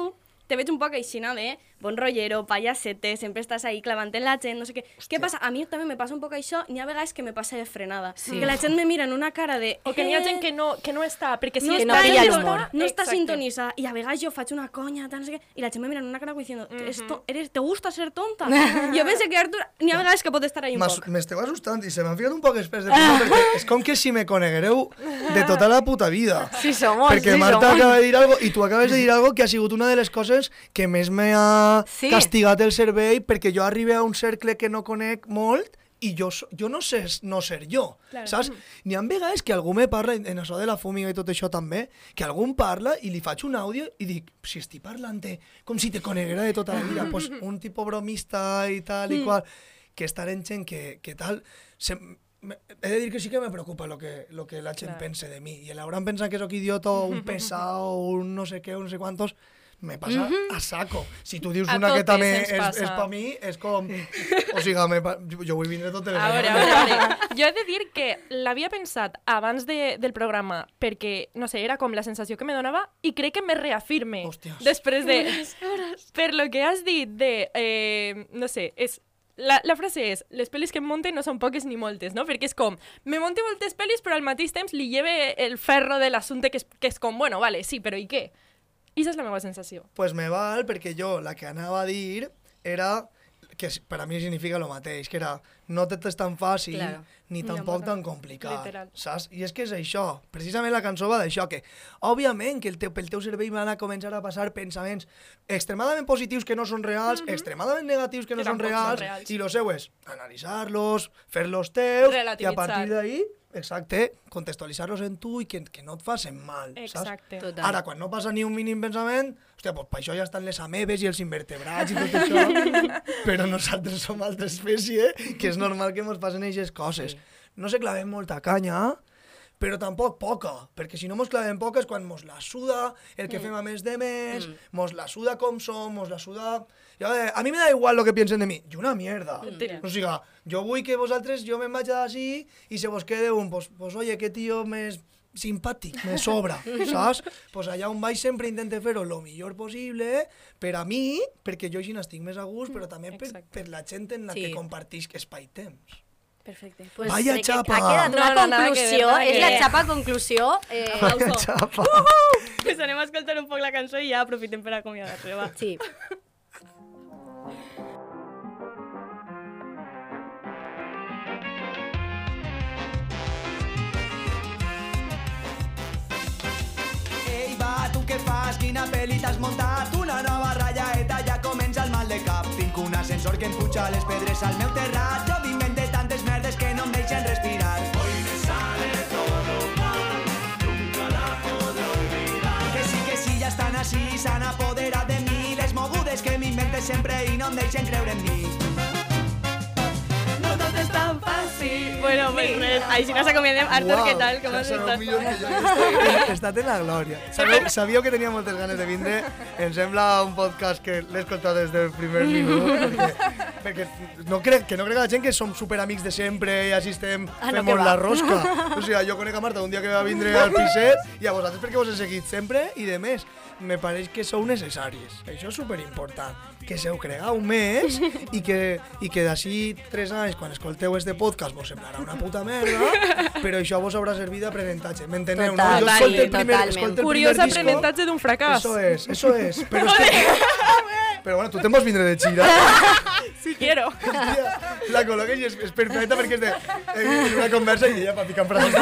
te veig un poc aixina de bon rollero, payasete, sempre estàs ahí clavant en la gent, no sé què. Què passa? A mi també me passa un poc això, n'hi ha vegades que me passa de frenada. Sí. Que la gent me mira en una cara de... O que n'hi ha gent que no, que no està, perquè si no Que està no no està- No està Exacte. sintonizada. Y a veces yo faig una coña, tal, no sé qué, y la gente me mira en una cara como diciendo, esto, eres, ¿te gusta ser tonta? [laughs] yo pensé que Artur, ni a veces que pot estar ahí un M'as- poc. M'esteu assustant i se m'han ficat un poc espès de puta perquè [laughs] és com que si me coneguereu de tota la puta vida. Sí somos, Perquè sí Marta somos. acaba de dir algo i tu acabes de dir algo que ha sigut una de les coses que més me ha Sí. castigat el cervell perquè jo arribe a un cercle que no conec molt i jo, jo no sé no ser jo, Claro. saps? N'hi ha vegades que algú me parla, en això de la fúmiga i tot això també, que algú em parla i li faig un àudio i dic, si estic parlant com si te coneguera de tota la vida, pues [laughs] un tipus bromista i tal i qual, que estar en gent que, que tal, se, me- he de dir que sí que me preocupa lo que, lo que la gent Clar. pense de mi. I l'hauran pensat que sóc idiota o un [laughs] pesado o un no sé què, un no sé quantos, me passa Mhm. a saco. Si tu dius A una que també és, és per mi, és com... O sigui, me, pa- jo, vull vindre totes les A veure, a. Jo he de dir que l'havia pensat abans de, del programa perquè, no sé, era com la sensació que me donava i crec que me reafirme després de... Per lo que has dit de... Eh, no sé, és... La, la frase és, les pel·lis que em monten no són poques ni moltes, no? Perquè és com, me monte moltes pel·lis però al mateix temps li lleve el ferro de l'assumpte que, és, que és com, bueno, vale, sí, però i què? I és la meva sensació. pues me val perquè jo la que anava a dir era que per a mi significa el mateix, que era no tot és tan fàcil Claro. ni tampoc tan complicat, Literal. saps? I és que és això, precisament la cançó va d'això, que òbviament que el teu, pel teu cervell van a començar a passar pensaments extremadament positius que no són reals, extremadament negatius que no Que són tampoc són reals, reals. i lo seu és analitzar-los, fer-los teus, i a partir d'ahí, exacte, contextualitzar-los en tu i que, que no et facin mal, Exacte. saps? Total. Ara, quan no passa ni un mínim pensament, hòstia, doncs per això ja estan les amebes i els invertebrats i tot això, [laughs] però nosaltres som altra espècie, que és normal que ens passen aquestes coses. No se clavem molta canya, però tampoc poca, perquè si no mos clavem poca és quan mos la suda el que Mm. fem a més de més, Mm. mos la suda com som, mos la suda... Jo, eh, a mi me da igual lo que piensen de mi, i una mierda. Mentira. O sigui, jo vull que vosaltres, jo me'n vaig d'ací i se vos quede un, pues, pues oye, que tio més simpàtic, me sobra, [laughs] saps? Pues allà on vaig sempre intente fer-ho el millor possible per a mi, perquè jo així n'estic més a gust, però també per, per la gent en la Sí. que compartisc espai-temps. Perfecte. Pues Vaya xapa. Ha quedat una No, no, conclusió, ver, és la xapa conclusió. Eh, Vaya xapa. Pues anem a escoltar un poc la cançó i ja aprofitem per acomiadar-se, va. Sí. Ei, va, tu què fas? Quina pel·li t'has muntat? Una nova ratllaeta, ja comença el mal de cap. Tinc un ascensor que em puja les pedres al meu terrat. Jo sempre i no em deixen creure en mi. No tot és tan fàcil. Bueno, pues res, així nos acomiadem. Artur, què tal? Com has sabeu estat? millor que jo. He estat en la glòria. Sabíeu, sabíeu que tenia moltes ganes de vindre. Em sembla un podcast que l'he escoltat des del primer minut. Perquè, perquè no crec, que no crec que la gent que som superamics de sempre i així estem Ah, no, fem la rosca. [laughs] O sigui, jo conec a Marta un dia que va vindre al piset i a vosaltres perquè vos he seguit sempre i de més me pareix que sou necessàries. Això és superimportant. Que se ho cregueu més i que, i que d'ací tres anys, quan escolteu este podcast, vos semblarà una puta merda, però això vos haurà servit d'aprenentatge. M'enteneu, no? Jo escolto el primer, escolto el Curiós primer disco, aprenentatge d'un fracàs. Eso es, eso es. Pero, es que, pero bueno, tú te vas vindre de Chira. Sí quiero. La col·loques i és, és perfecta perquè és de, eh, una conversa i ella va ficant frases.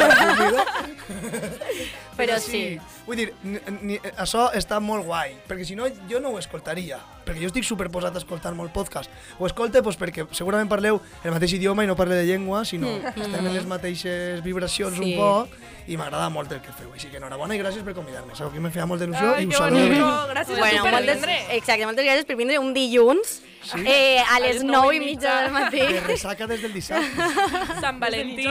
Però sí. Vull dir, ni, ni, això està molt guai, perquè si no jo no ho escoltaria, perquè jo estic superposat a escoltar molt podcast. Ho escolte pues, perquè segurament parleu el mateix idioma i no parle de llengua, sinó Mm. estem en les mateixes vibracions Sí. un poc i m'agrada molt el que feu. Així que enhorabona i gràcies per convidar-me. Sabeu que me feia molta il·lusió Ai, i us saludo. Gràcies a tu Bueno, per moltes, vindre. exacte, moltes gràcies per vindre un dilluns Sí. eh, a les 9 i mitja del matí. De resaca des del dissabte. [laughs] Sant Valentí.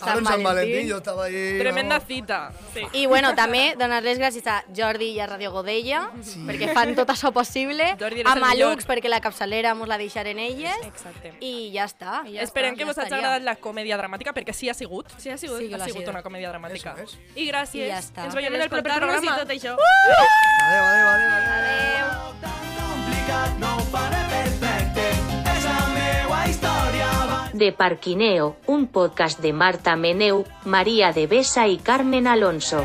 Ara en Sant Valentí jo estava ahí... Tremenda vamos. cita. Sí. I bueno, també donar les gràcies a Jordi i a Radio Godella Sí. perquè fan tot això possible. A Malux perquè la capçalera mos la deixaren elles. Exacte. I ja està. Ja Esperem està, que ja vos hagi agradat la comèdia dramàtica, perquè sí ha sigut. Sí, ha sigut. Sí, que ha l'ha sigut una comèdia dramàtica. Eso es. I gràcies. I ja està. Ens veiem en el proper programa. i tot això. Adéu, adéu, adéu. adéu. Complicat, no ho faré perfecte. És la meua història. Va. De Parquineo, un podcast de Marta Meneu, María de Besa y Carmen Alonso.